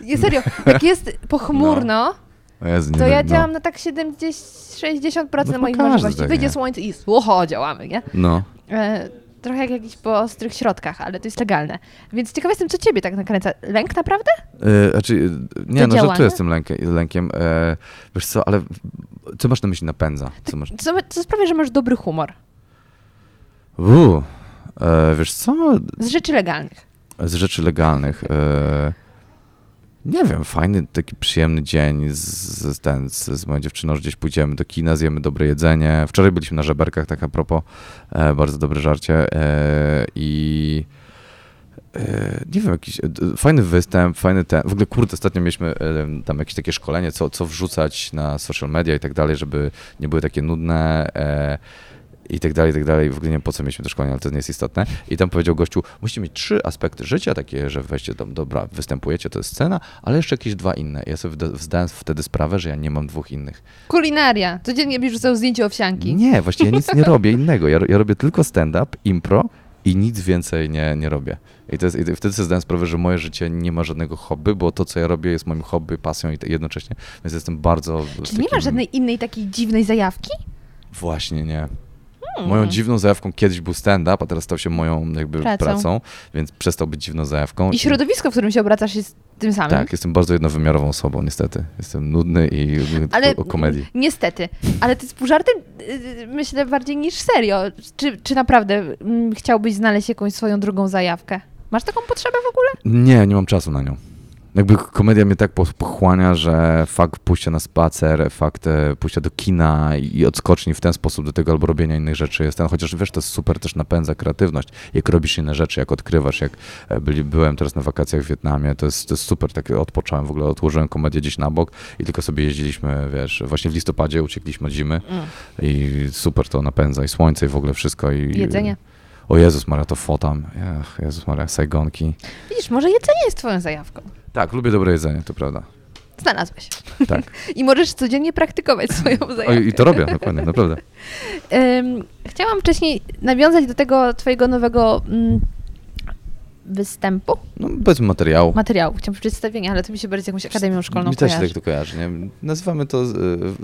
nie, serio, jak jest pochmurno, O Jezu, to ja no. działam na tak 70-60% No, moich każdy możliwości. tak, Wyjdzie nie? słońce i słucho, działamy, nie? No, E, trochę jak jakiś po ostrych środkach, ale to jest legalne. Więc ciekawa jestem, co ciebie tak nakręca. Lęk naprawdę? E, znaczy, e, nie, To no działanie? żartuję z tym lękiem. lękiem. E, wiesz co, ale co masz na myśli napędza? Co masz... Co, co sprawia, że masz dobry humor? Uu, e, wiesz co, Z rzeczy legalnych. z rzeczy legalnych. E, nie wiem, fajny, taki przyjemny dzień z, z, ten, z, z moją dziewczyną, że gdzieś pójdziemy do kina, zjemy dobre jedzenie. Wczoraj byliśmy na żeberkach, tak a propos, e, bardzo dobre żarcie e, i e, nie wiem, jakiś fajny występ, fajny ten, w ogóle kurde, ostatnio mieliśmy e, tam jakieś takie szkolenie, co, co wrzucać na social media i tak dalej, żeby nie były takie nudne, i tak dalej, i tak dalej. W ogóle nie wiem, po co mieliśmy to szkolenie, ale to nie jest istotne. I tam powiedział gościu, musicie mieć trzy aspekty życia, takie, że weźcie tam, dobra, występujecie, to jest scena, ale jeszcze jakieś dwa inne. Ja sobie zdałem wtedy sprawę, że ja nie mam dwóch innych. Kulinaria. Codziennie byś rzucał zdjęcie owsianki. Nie, właściwie ja nic nie robię innego. Ja, ja robię tylko stand-up, impro i nic więcej nie, nie robię. I, to jest, I wtedy sobie zdałem sprawę, że moje życie nie ma żadnego hobby, bo to, co ja robię, jest moim hobby, pasją i jednocześnie, więc jestem bardzo... Czy nie masz żadnej innej takiej dziwnej zajawki? Właśnie nie. Hmm. Moją dziwną zajawką kiedyś był stand-up, a teraz stał się moją jakby Pracą. pracą, więc przestał być dziwną zajawką. I środowisko, w którym się obracasz jest tym samym. Tak, jestem bardzo jednowymiarową osobą, niestety. Jestem nudny i Ale o, komedii. niestety, ale to jest pół żartem, yy, myślę bardziej niż serio. Czy, czy naprawdę mm, chciałbyś znaleźć jakąś swoją drugą zajawkę? Masz taką potrzebę w ogóle? Nie, nie mam czasu na nią. Jakby komedia mnie tak po- pochłania, że fakt pójścia na spacer, fakt e, pójścia do kina i odskoczni w ten sposób do tego albo robienia innych rzeczy jest ten, chociaż wiesz, to jest super też napędza kreatywność. Jak robisz inne rzeczy, jak odkrywasz, jak e, byli, byłem teraz na wakacjach w Wietnamie, to jest, to jest super, tak odpocząłem, w ogóle odłożyłem komedię gdzieś na bok i tylko sobie jeździliśmy, wiesz, właśnie w listopadzie uciekliśmy od zimy i super to napędza i słońce i w ogóle wszystko. I, Jedzenie. O Jezus Maria, to fotam. Ech, Jezus Maria, Saigonki. Widzisz, może jedzenie jest twoją zajawką. Tak, lubię dobre jedzenie, to prawda. Znalazłeś. Tak. I możesz codziennie praktykować swoją O, zajawkę. I to robię, dokładnie, naprawdę. Chciałam wcześniej nawiązać do tego twojego nowego mm, występu, No, bez materiału. materiału. Chciałam przedstawienia, ale to mi się bardziej z jakąś akademią szkolną Mi też się kojarzy. tak to kojarzy, nie? Nazywamy to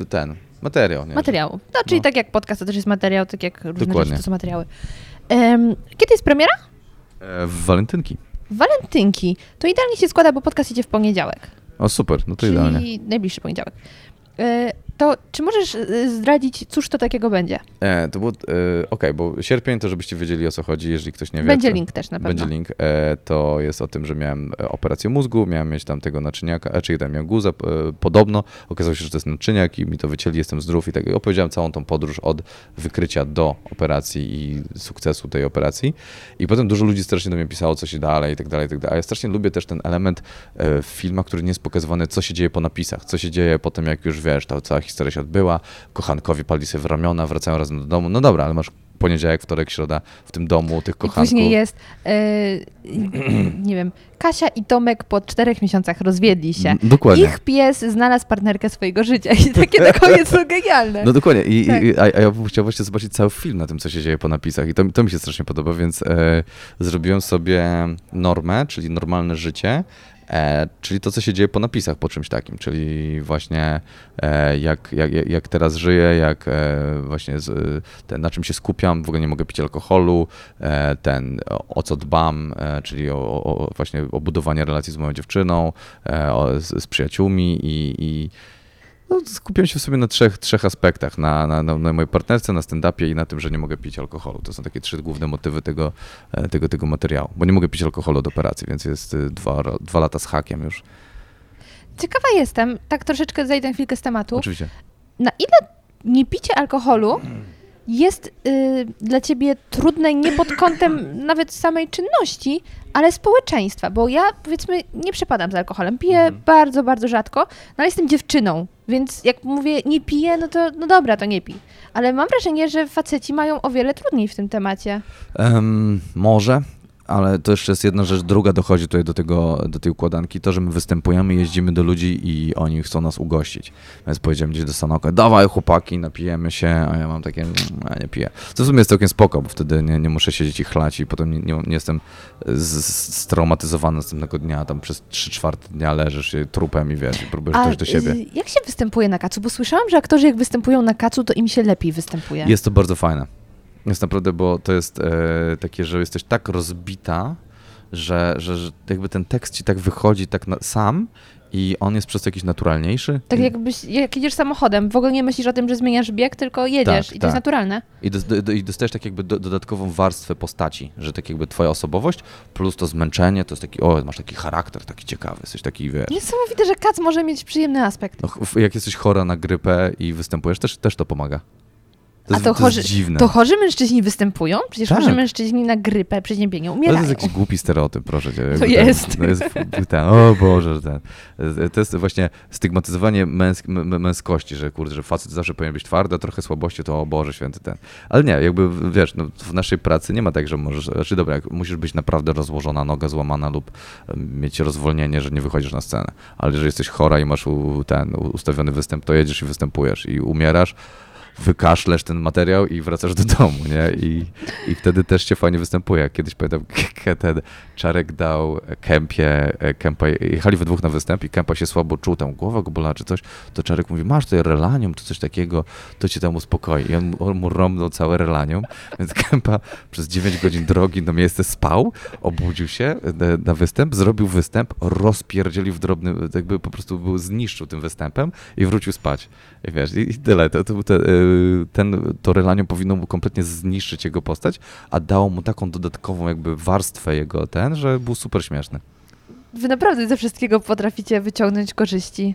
y, ten, materiał, nie? Materiału. No, czyli No. tak jak podcast to też jest materiał, tak jak różne Dokładnie. rzeczy to są materiały. Kiedy jest premiera? E, w walentynki. Walentynki. To idealnie się składa, bo podcast idzie w poniedziałek. O, super, no to czyli idealnie. najbliższy poniedziałek. Y, to czy możesz y, zdradzić, cóż to takiego będzie? E, to było, e, okej, bo sierpień, to żebyście wiedzieli o co chodzi, jeżeli ktoś nie wie. Będzie to, link też na pewno. Będzie link. E, to jest o tym, że miałem e, operację mózgu, miałem mieć tam tego naczyniaka, a czyli tam miałem guza, e, podobno. Okazało się, że to jest naczyniak i mi to wycięli, jestem zdrów i tak. I opowiedziałem całą tą podróż od wykrycia do operacji i sukcesu tej operacji. I potem dużo ludzi strasznie do mnie pisało, co się dalej i tak dalej, i tak dalej. A ja strasznie lubię też ten element e, w filmach, który nie jest pokazywany, co się dzieje po napisach, co się dzieje po tym, jak już wiesz, ta cała historia się odbyła, kochankowie padli sobie w ramiona, wracają razem do domu. No dobra, ale masz poniedziałek, wtorek, środa w tym domu tych I kochanków. później jest, y, nie wiem, Kasia i Tomek po czterech miesiącach rozwiedli się. Mm, Dokładnie. Ich pies znalazł partnerkę swojego życia i takie na koniec są genialne. No dokładnie. I, Tak. i, a, a ja bym chciał właśnie zobaczyć cały film na tym, co się dzieje po napisach. I to, to mi się strasznie podoba, więc e, zrobiłem sobie normę, czyli normalne życie. E, czyli to, co się dzieje po napisach, po czymś takim, czyli właśnie e, jak, jak, jak- teraz żyję, jak e, właśnie z, ten, na czym się skupiam, w ogóle nie mogę pić alkoholu, ten, o, co dbam, czyli o, o, właśnie o budowanie relacji z moją dziewczyną, o, z, z przyjaciółmi i, i no, skupiam się w sobie na trzech, trzech aspektach. Na, na, na, na mojej partnerce, na stand-upie i na tym, że nie mogę pić alkoholu. To są takie trzy główne motywy tego, e, tego, tego materiału. Bo nie mogę pić alkoholu od operacji, więc jest y, dwa, dwa lata z hakiem już. Ciekawa jestem, tak troszeczkę zejdę na chwilkę z tematu, Oczywiście. na ile niepicie alkoholu jest y, dla ciebie trudne nie pod kątem nawet samej czynności, ale społeczeństwa, bo ja powiedzmy nie przepadam za alkoholem, piję bardzo, bardzo rzadko, no ale jestem dziewczyną, więc jak mówię nie piję, no to no dobra, to nie pij. Ale mam wrażenie, że faceci mają o wiele trudniej w tym temacie. Em, może, ale to jeszcze jest jedna rzecz. Druga dochodzi tutaj do, tego, do tej układanki. To, że my występujemy, jeździmy do ludzi i oni chcą nas ugościć. Więc powiedziałem gdzieś do Sanoka, dawaj chłopaki, napijemy się, a ja mam takie, "Mm, ja nie piję. Co w sumie jest całkiem spoko, bo wtedy nie, nie muszę siedzieć i chlać i potem nie, nie, nie jestem straumatyzowany następnego dnia. Tam przez 3 czwarte dnia leżysz się trupem i wiesz, i próbujesz dojść do siebie. jak się występuje na kacu? Bo słyszałam, że aktorzy jak występują na kacu, to im się lepiej występuje. Jest to bardzo fajne. Jest naprawdę, bo to jest e, takie, że jesteś tak rozbita, że, że, że jakby ten tekst ci tak wychodzi tak na, sam i on jest przez to jakiś naturalniejszy. Tak jakbyś, jak jedziesz samochodem, w ogóle nie myślisz o tym, że zmieniasz bieg, tylko jedziesz Tak, i to jest tak. naturalne. I, dos, do, I dostajesz tak jakby do, dodatkową warstwę postaci, że tak jakby twoja osobowość plus to zmęczenie, to jest taki, o, masz taki charakter taki ciekawy, jesteś taki, wiesz... Niesamowite, że kac może mieć przyjemny aspekt. No, jak jesteś chora na grypę i występujesz, też, też to pomaga. To A jest, to to jest chorzy- dziwne. To chorzy mężczyźni występują? Przecież Tak. chorzy mężczyźni na grypę, przeziębienie To umierają. jest jakiś głupi stereotyp, proszę cię. jakby jest. Ten, to jest ten, o Boże, że ten. To jest właśnie stygmatyzowanie męsk, męskości, że kurde, że facet zawsze powinien być twardy, a trochę słabości to o Boże święty ten. Ale nie, jakby wiesz, no, w naszej pracy nie ma tak, że możesz, znaczy dobra, jak musisz być naprawdę rozłożona, noga złamana lub mieć rozwolnienie, że nie wychodzisz na scenę. Ale jeżeli jesteś chora i masz u, ten ustawiony występ, to jedziesz i występujesz i umierasz, wykaszlesz ten materiał i wracasz do domu, nie? I, i wtedy też się fajnie występuje. Kiedyś pamiętam, ten Czarek dał Kępie, e, Kępa, jechali we dwóch na występ i Kępa się słabo czuł, tam głowa go bolała czy coś, to Czarek mówi, masz tutaj relanium, czy coś takiego, to cię tam uspokoi. I on, on mu rąbnął całe relanium, więc Kępa przez 9 godzin drogi na miejsce spał, obudził się e, na występ, zrobił występ, rozpierdzielił w drobny, jakby po prostu był, zniszczył tym występem i wrócił spać. I wiesz, i, i tyle. To, to, był te, y, ten, to relanium powinno mu kompletnie zniszczyć jego postać, a dało mu taką dodatkową jakby warstwę jego ten, że był super śmieszny. Wy naprawdę ze wszystkiego potraficie wyciągnąć korzyści.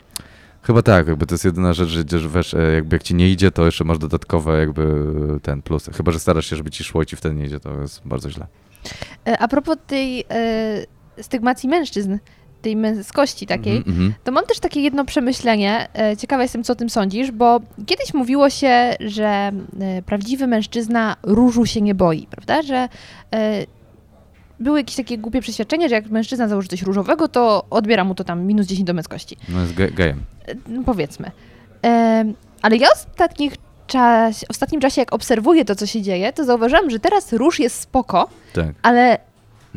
Chyba tak, jakby to jest jedyna rzecz, że, wiesz, e, jakby jak ci nie idzie, to jeszcze masz dodatkowe jakby ten plus. Chyba, że starasz się, żeby ci szło i ci wtedy nie idzie, to jest bardzo źle. E, A propos tej e, stygmacji mężczyzn, tej męskości takiej, Mhm, mhm. to mam też takie jedno przemyślenie. E, Ciekawa jestem, co o tym sądzisz, bo kiedyś mówiło się, że e, prawdziwy mężczyzna różu się nie boi, prawda? Że e, były jakieś takie głupie przeświadczenie, że jak mężczyzna założy coś różowego, to odbiera mu to tam minus 10 do męskości. No jest ge- gejem. No powiedzmy. Ale ja ostatnich czas, w ostatnim czasie, jak obserwuję to, co się dzieje, to zauważyłam, że teraz róż jest spoko, Tak. ale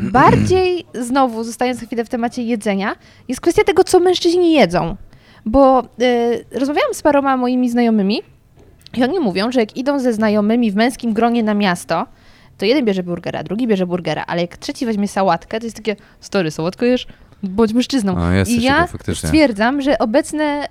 bardziej znowu, zostając chwilę w temacie jedzenia, jest kwestia tego, co mężczyźni jedzą. Bo y, rozmawiałam z paroma moimi znajomymi i oni mówią, że jak idą ze znajomymi w męskim gronie na miasto, to jeden bierze burgera, drugi bierze burgera, ale jak trzeci weźmie sałatkę, to jest takie, stary, sałatkę jesz? Bądź mężczyzną. No, jest I ja faktycznie. stwierdzam, że obecne,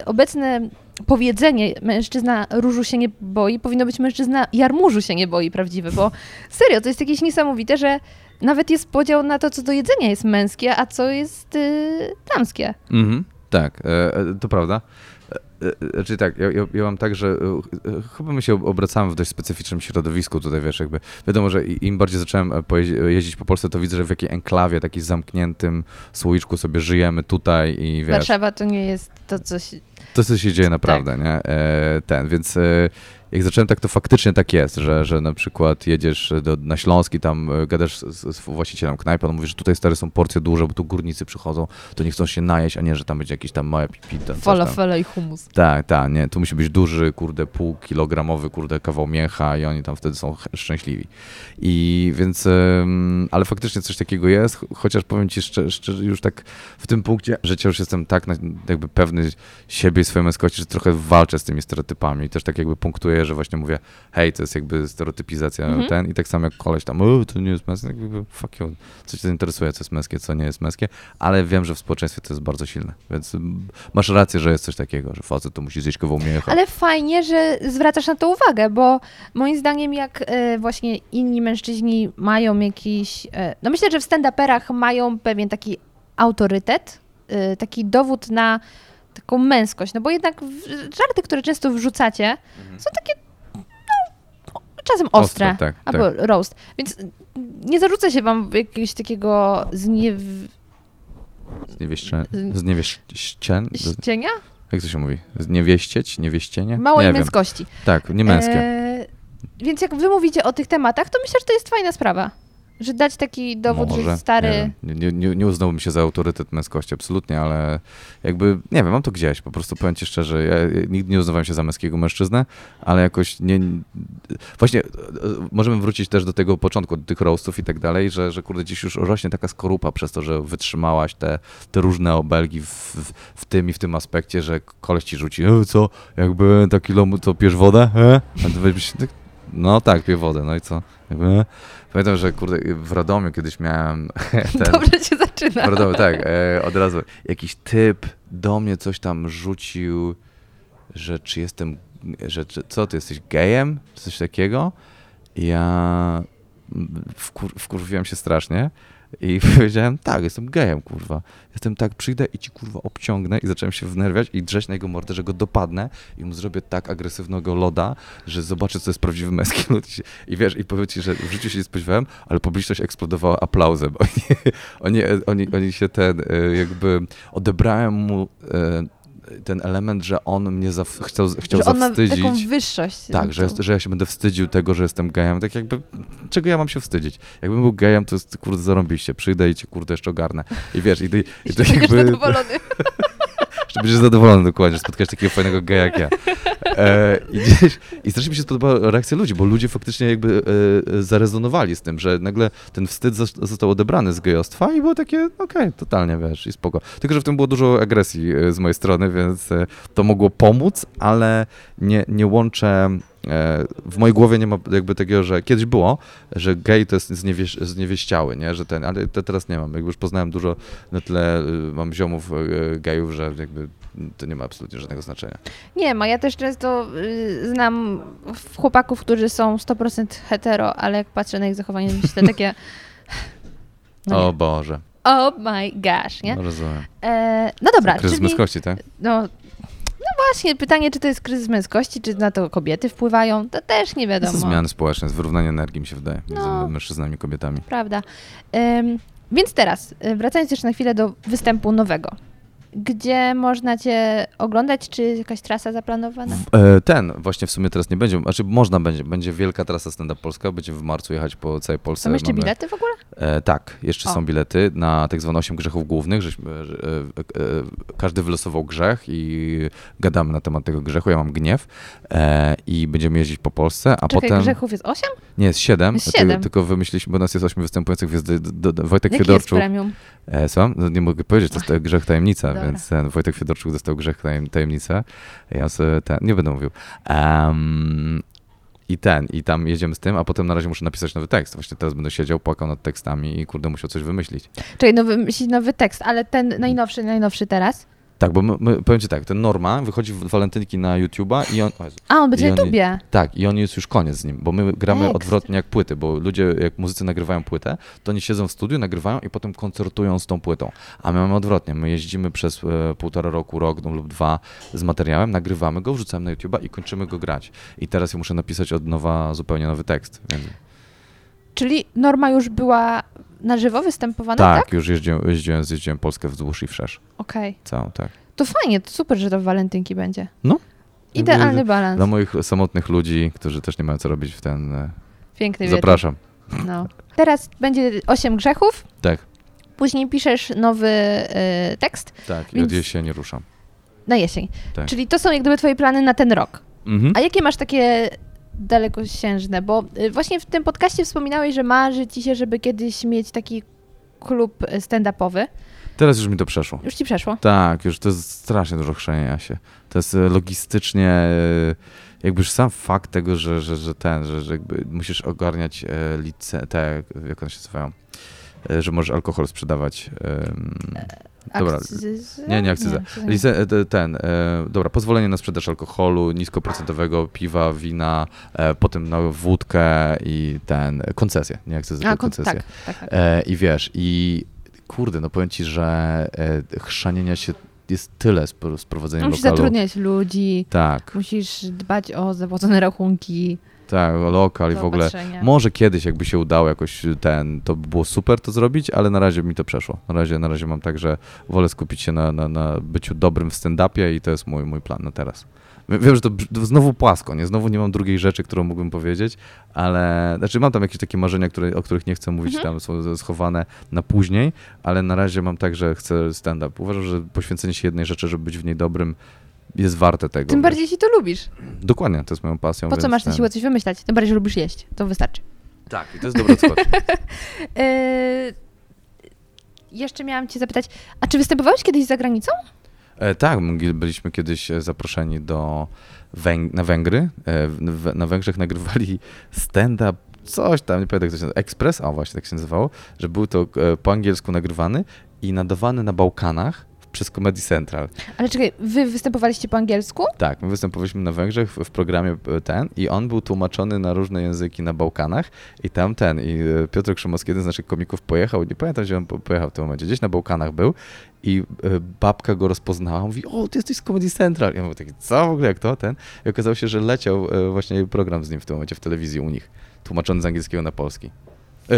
y, obecne powiedzenie mężczyzna różu się nie boi powinno być mężczyzna jarmużu się nie boi prawdziwy, bo serio, to jest jakieś niesamowite, że nawet jest podział na to, co do jedzenia jest męskie, a co jest y, damskie. Mhm, tak, e, e, to prawda. E, Znaczy tak, ja, ja, ja mam tak, że chyba my się ob- obracamy w dość specyficznym środowisku tutaj, wiesz, jakby wiadomo, że im bardziej zacząłem jeździć po Polsce, to widzę, że w jakiej enklawie, takim zamkniętym słoiczku sobie żyjemy tutaj i wiesz, Warszawa to nie jest to, co się... to co się dzieje naprawdę, nie? E, ten, więc jak zacząłem tak, to faktycznie tak jest, że, że na przykład jedziesz do, na Śląsk i tam e, gadasz z, z, właścicielem knajpy, on mówi, że tutaj stare są porcje duże, bo tu górnicy przychodzą, to nie chcą się najeść, a nie, że tam będzie jakiś tam małe pipita. Falafele i humus. Tak, tak, nie, tu musi być duży, kurde, półkilogramowy, kurde, kawał mięcha i oni tam wtedy są szczęśliwi. I więc, em, ale faktycznie coś takiego jest, ch- chociaż powiem ci szczerze, szczerze już tak w tym punkcie życia już jestem tak na, jakby pewny siebie i swojej męskości, że trochę walczę z tymi stereotypami i też tak jakby punktuję, że właśnie mówię, hej, to jest jakby stereotypizacja Mhm. ten i tak samo jak koleś tam, o, to nie jest męskie, tak jakby fuck you, co cię interesuje, co jest męskie, co nie jest męskie, ale wiem, że w społeczeństwie to jest bardzo silne, więc mm, masz rację, że jest coś takiego, że facet to musi zjeść kawał mięcha. Ale fajnie, że zwracasz na to uwagę, bo moim zdaniem jak e, właśnie inni mężczyźni mają jakiś... E, no myślę, że w stand-uperach mają pewien taki autorytet, e, taki dowód na taką męskość, no bo jednak żarty, które często wrzucacie, są takie no, czasem ostre, Ostre, tak, albo roast, więc nie zarzuca się wam jakiegoś takiego zniew... Zniewieście, zniewieścien? ścienia? Jak to się mówi? Zniewieścieć? Niewieścienie? Małej nie wiem. męskości. Tak, nie męskie. E, więc jak wy mówicie o tych tematach, to myślę, że to jest fajna sprawa. Że dać taki dowód, Może, że stary. Nie, nie, nie, nie uznałbym się za autorytet męskości, absolutnie, ale jakby, nie wiem, mam to gdzieś, po prostu powiem ci szczerze, ja, nigdy nie uznawałem się za męskiego mężczyznę, ale jakoś nie... Właśnie e, e, możemy wrócić też do tego początku, do tych roastów i tak dalej, że, że kurde, gdzieś już rośnie taka skorupa przez to, że wytrzymałaś te, te różne obelgi w, w, w tym i w tym aspekcie, że koleś ci rzuci, e, co, jakby taki lomu, to pijesz wodę, e? No tak, piję wodę, no i co? Jakby, pamiętam, że kurde, w Radomiu kiedyś miałem ten... Dobrze się zaczyna. W Radomiu, tak, e, od razu. Jakiś typ do mnie coś tam rzucił, że czy jestem, że czy, co, ty jesteś gejem? Czy coś takiego? Ja wkur, wkurwiłem się strasznie i powiedziałem, tak, jestem gejem, kurwa. Jestem tak, przyjdę i ci, kurwa, obciągnę i zacząłem się wnerwiać i drzeć na jego mordę, że go dopadnę i mu zrobię tak agresywnego loda, że zobaczę, co jest prawdziwy męski lud. I wiesz, i powiem ci, że w życiu się nie spodziewałem, ale publiczność eksplodowała aplauzem. Oni, oni, oni, oni się ten, e, jakby odebrałem mu e, ten element, że on mnie za, chciał, chciał że on ma zawstydzić. taką wyższość. Tak, że, że ja się będę wstydził tego, że jestem gejem. Tak jakby, czego ja mam się wstydzić? Jakbym był gejem, to jest, kurde, zarąbiście. Przyjdę i cię, kurde, jeszcze ogarnę. I wiesz, i, ty- i to jakby... zadowolony. Że będziesz zadowolony dokładnie, że spotkałeś takiego fajnego geja jak ja. E, i, I strasznie mi się spodobała reakcja ludzi, bo ludzie faktycznie jakby e, e, zarezonowali z tym, że nagle ten wstyd zos- został odebrany z gejostwa i było takie, okej, totalnie, wiesz, i spoko. Tylko, że w tym było dużo agresji e, z mojej strony, więc e, to mogło pomóc, ale nie, nie łączę... e, W mojej głowie nie ma jakby takiego, że kiedyś było, że gej to jest zniewieś, zniewieściały, nie? Że ten, ale to teraz nie mam. Jakby już poznałem dużo na tyle, y, mam ziomów y, gejów, że jakby to nie ma absolutnie żadnego znaczenia. Nie ma, ja też często y, znam chłopaków, którzy są 100% hetero, ale jak patrzę na ich zachowanie, myślę takie... No o. Boże, Oh my gosh, nie? no rozumiem. E, no dobra, Kryzys czyli... męskości, tak? No właśnie, pytanie, czy to jest kryzys męskości, czy na to kobiety wpływają, to też nie wiadomo. są zmiany społeczne, jest wyrównanie energii mi się wydaje, między No. mężczyznami i kobietami. Prawda. Ym, więc teraz, y, wracając jeszcze na chwilę do występu nowego. Gdzie można cię oglądać? Czy jakaś trasa zaplanowana? E, Ten właśnie w sumie teraz nie będzie, znaczy można będzie, będzie wielka trasa stand-up Polska, będziemy w marcu jechać po całej Polsce. Są jeszcze Mamy- bilety w ogóle? E, tak, jeszcze O. są bilety na tak zwane 8 grzechów głównych. Żeśmy, że, e, e, każdy wylosował grzech i gadamy na temat tego grzechu. Ja mam gniew e, i będziemy jeździć po Polsce, a Czekaj, potem... grzechów jest 8? Nie, jest 7, Jest tylko, siedem. tylko wymyśliliśmy, bo nas jest 8 występujących, jest do, do, do, Wojtek Jaki jest Fiedorczuk. premium? E, słucham? No, nie mogę powiedzieć, to jest to grzech tajemnica, Dobra. więc ten Wojtek Fiedorczuk dostał grzech tajem, tajemnicę. Ja sobie ten, nie będę mówił. Em, I ten, i tam jedziemy z tym, a potem na razie muszę napisać nowy tekst. Właśnie teraz będę siedział, płakał nad tekstami i kurde, musiał coś wymyślić. Czekaj, no wymyślić nowy tekst, ale ten najnowszy, najnowszy teraz. Tak, bo my, my, powiem ci tak, ten Norma wychodzi w walentynki na YouTube'a i on... O Jezu. A, on będzie na YouTubie. Tak, i on jest już koniec z nim, bo my gramy Ekstra. odwrotnie jak płyty, bo ludzie, jak muzycy nagrywają płytę, to oni siedzą w studiu, nagrywają i potem koncertują z tą płytą. A my mamy odwrotnie, my jeździmy przez e, półtora roku, rok no, lub dwa z materiałem, nagrywamy go, wrzucamy na YouTube'a i kończymy go grać. I teraz ja muszę napisać od nowa zupełnie nowy tekst. Więc... Czyli Norma już była na żywo występowana, tak, tak? już jeździłem, jeździłem, zjeździłem Polskę wzdłuż i wszerz. Okej. Całą, tak. To fajnie, to super, że to w walentynki będzie. No. Idealny balans. Dla moich samotnych ludzi, którzy też nie mają co robić w ten... e, Piękny wieczór. Zapraszam. No. Teraz będzie 8 grzechów, Tak, później piszesz nowy y, tekst tak. I od jesieni ruszam. na jesień. Tak. Czyli to są jak gdyby twoje plany na ten rok. Mhm. A jakie masz takie dalekosiężne? Bo y, właśnie w tym podcaście wspominałeś, że marzy ci się, żeby kiedyś mieć taki klub y, stand-upowy. Teraz już mi to przeszło. Już ci przeszło? Tak, już to jest strasznie dużo chrzenienia się. To jest e, logistycznie, jakby już sam fakt tego, że, że, że ten, że, że jakby musisz ogarniać lice, te, jak one się nazywają, że możesz alkohol sprzedawać. em, Dobra. Nie, nie akcyza. nie. Lice, e, te- ten, e, dobra, pozwolenie na sprzedaż alkoholu, niskoprocentowego piwa, wina, e, potem na wódkę i ten, koncesje, nie akcyzę, A, tylko kon- koncesje. tak, tak, tak. E, I wiesz, i kurde, no powiem ci, że e, chrzanienia się jest tyle z, z prowadzeniem Musisz lokalu. zatrudniać ludzi, Tak, musisz dbać o zapłacone rachunki, tak, lokal i w ogóle. Może kiedyś jakby się udało jakoś ten, to by było super to zrobić, ale na razie mi to przeszło. Na razie, na razie mam tak, że wolę skupić się na, na, na byciu dobrym w stand-upie i to jest mój, mój plan na teraz. Wiem, że to znowu płasko, nie? Znowu nie mam drugiej rzeczy, którą mógłbym powiedzieć, ale znaczy mam tam jakieś takie marzenia, które, o których nie chcę mówić, Mhm. tam są schowane na później, ale na razie mam tak, że chcę stand-up. Uważam, że poświęcenie się jednej rzeczy, żeby być w niej dobrym, jest warte tego. Tym bardziej jeśli to lubisz. Dokładnie, to jest moją pasją. Po co masz ten- siłę coś wymyślać? Tym bardziej, że lubisz jeść. To wystarczy. Tak, i to jest dobre odskocz. Yy, jeszcze miałam cię zapytać, a czy występowałeś kiedyś za granicą? E, tak, my byliśmy kiedyś e, zaproszeni do Węg- na Węgry. E, w- w- na Węgrzech nagrywali stand-up, coś tam, nie pamiętam jak to się nazywa, Express, a właśnie tak się nazywało, że był to e, po angielsku nagrywany i nadawany na Bałkanach przez Comedy Central. Ale czekaj, wy występowaliście po angielsku? Tak, my występowaliśmy na Węgrzech w, programie e, ten i on był tłumaczony na różne języki na Bałkanach i tam ten, i e, Piotr Krzymowski, jeden z naszych komików pojechał, nie pamiętam gdzie on po- pojechał w tym momencie, gdzieś na Bałkanach był i e, babka go rozpoznała, mówi, o, ty jesteś z Comedy Central. I ja mówię taki, co w ogóle, jak to, ten? I okazało się, że leciał właśnie program z nim w tym momencie w telewizji u nich, tłumaczony z angielskiego na polski.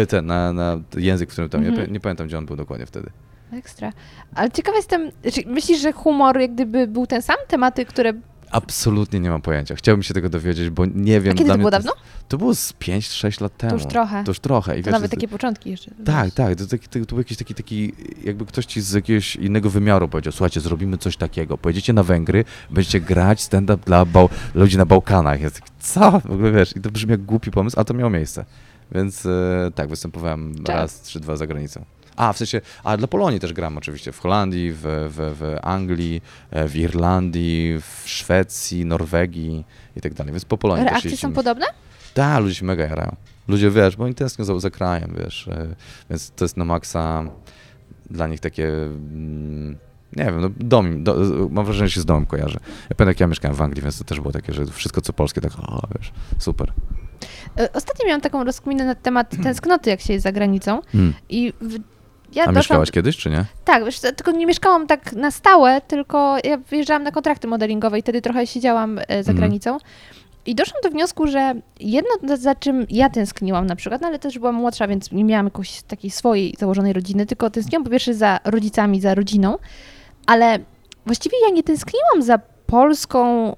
Ten, na, na język, w którym tam, Mhm. nie, nie pamiętam gdzie on był dokładnie wtedy. Ekstra. Ale ciekawa jestem, myślisz, że humor jak gdyby był ten sam? Tematy, które... Absolutnie nie mam pojęcia. Chciałbym się tego dowiedzieć, bo nie wiem. A kiedy dla to mnie było jest- dawno? To było z 5-6 lat temu. już trochę. To już trochę. I To wiesz, nawet to- takie początki jeszcze. Tak, tak. To, taki- to, to był jakiś taki, taki, jakby ktoś ci z jakiegoś innego wymiaru powiedział, słuchajcie, zrobimy coś takiego. Pojedziecie na Węgry, będziecie grać stand-up dla bał- ludzi na Bałkanach. Ja tak, co? W ogóle wiesz, i to brzmi jak głupi pomysł, a to miało miejsce. Więc e, tak, występowałem Tak. raz czy dwa za granicą. A, w sensie, a dla Polonii też gram oczywiście, w Holandii, w, w, w Anglii, e, w Irlandii, w Szwecji, Norwegii i tak dalej, więc po Polonii też Reakcje są jeździmy. podobne? Tak, ludzie się mega jarają. Ludzie, wiesz, bo oni tęsknią za, za krajem, wiesz, e, więc to jest na maksa dla nich takie, mm, nie wiem, no dom, do, mam wrażenie, że się z domem kojarzy. Ja pamiętam, jak ja mieszkałem w Anglii, więc to też było takie, że wszystko co polskie, tak, o, wiesz, super. E, Ostatnio miałam taką rozkminę na temat tęsknoty, jak się jest za granicą. Mm. I w... ja A doszłam... mieszkałaś kiedyś, czy nie? Tak, wiesz, tylko nie mieszkałam tak na stałe, tylko ja wyjeżdżałam na kontrakty modelingowe i wtedy trochę siedziałam e, za Mhm. granicą. I doszłam do wniosku, że jedno, za czym ja tęskniłam na przykład, no ale też byłam młodsza, więc nie miałam jakiejś takiej swojej założonej rodziny, tylko tęskniłam po pierwsze za rodzicami, za rodziną, ale właściwie ja nie tęskniłam za Polską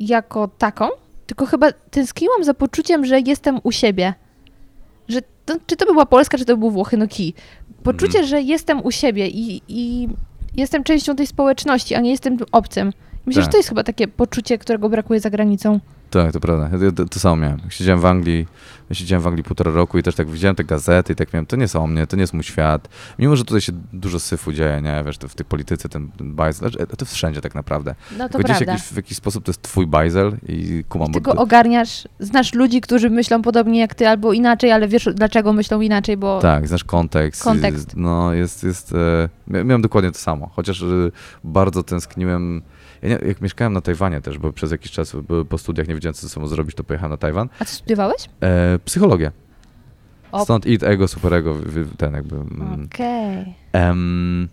jako taką, tylko chyba tęskniłam za poczuciem, że jestem u siebie. Że to, czy to by była Polska, czy to by był Włochy, no kij. Poczucie, że jestem u siebie i, i jestem częścią tej społeczności, a nie jestem obcym. Myślę, Tak. że to jest chyba takie poczucie, którego brakuje za granicą. Tak, to prawda. Ja to, to samo miałem. Siedziałem w Anglii, siedziałem w Anglii półtora roku i też tak widziałem te gazety i tak miałem, to nie są o mnie, to nie jest mój świat. Mimo, że tutaj się dużo syfu dzieje, nie, wiesz, to w tej polityce ten, ten bajzel, znaczy, to wszędzie tak naprawdę. No to Tylko prawda. jakiś, w jakiś sposób to jest twój bajzel i kumam, Ty bo go ogarniasz, znasz ludzi, którzy myślą podobnie jak ty, albo inaczej, ale wiesz dlaczego myślą inaczej, bo Tak, znasz kontekst. Kontekst. Jest, no, jest, jest, e, mia- miałem dokładnie to samo, chociaż e, bardzo tęskniłem, ja nie, jak mieszkałem na Tajwanie też, bo przez jakiś czas po studiach nie wiedziałem, co ze sobą zrobić, to pojechałem na Tajwan. A co studiowałeś? E, psychologię. O. Stąd id, ego, superego, ten jakby... mm, Okej. Em,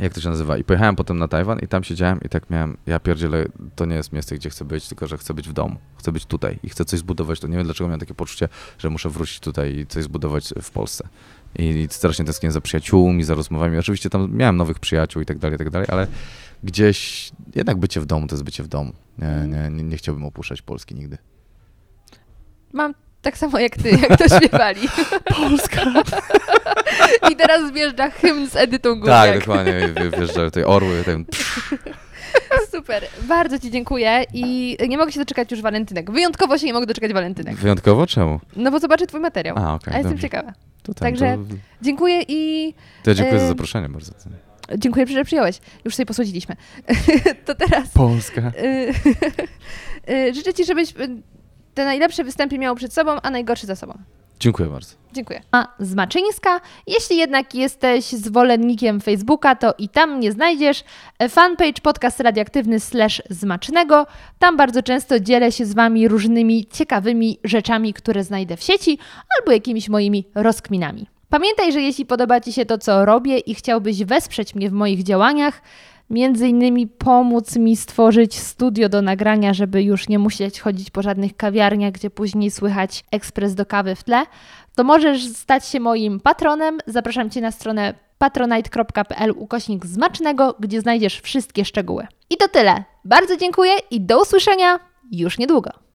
jak to się nazywa? I pojechałem potem na Tajwan i tam siedziałem i tak miałem, ja pierdzielę, to nie jest miejsce, gdzie chcę być, tylko że chcę być w domu. Chcę być tutaj i chcę coś zbudować. To nie wiem, dlaczego miałem takie poczucie, że muszę wrócić tutaj i coś zbudować w Polsce. I, i strasznie tęskniłem za przyjaciółmi, za rozmowami. Oczywiście tam miałem nowych przyjaciół i tak dalej, i tak dalej, ale gdzieś jednak bycie w domu to jest bycie w domu. Nie, nie, nie, nie chciałbym opuszczać Polski nigdy. Mam tak samo jak ty, jak to śpiewali. Polska! I teraz wjeżdża hymn z Edytą Górniak. Tak, dokładnie. Wjeżdżają tutaj orły, ten Super, bardzo Ci dziękuję i nie mogę się doczekać już walentynek. Wyjątkowo się nie mogę doczekać walentynek. Wyjątkowo czemu? No bo zobaczę Twój materiał. A, okej, A jestem dobrze. ciekawa. To ten, Także- to, Dziękuję i to ja dziękuję za zaproszenie bardzo. Dziękuję, że przyjąłeś. Już sobie posłodziliśmy. to teraz Polska. y, y, życzę Ci, żebyś y, te najlepsze występy miał przed sobą, a najgorsze za sobą. Dziękuję bardzo. Dziękuję. A z Maczyńska. Jeśli jednak jesteś zwolennikiem Facebooka, to i tam mnie znajdziesz. Fanpage podcast radioaktywny slash zmacznego. Tam bardzo często dzielę się z Wami różnymi ciekawymi rzeczami, które znajdę w sieci albo jakimiś moimi rozkminami. Pamiętaj, że jeśli podoba Ci się to, co robię i chciałbyś wesprzeć mnie w moich działaniach, między innymi pomóc mi stworzyć studio do nagrania, żeby już nie musieć chodzić po żadnych kawiarniach, gdzie później słychać ekspres do kawy w tle, to możesz stać się moim patronem. Zapraszam Cię na stronę patronite.pl ukośnik zmacznego, gdzie znajdziesz wszystkie szczegóły. I to tyle. Bardzo dziękuję i do usłyszenia już niedługo.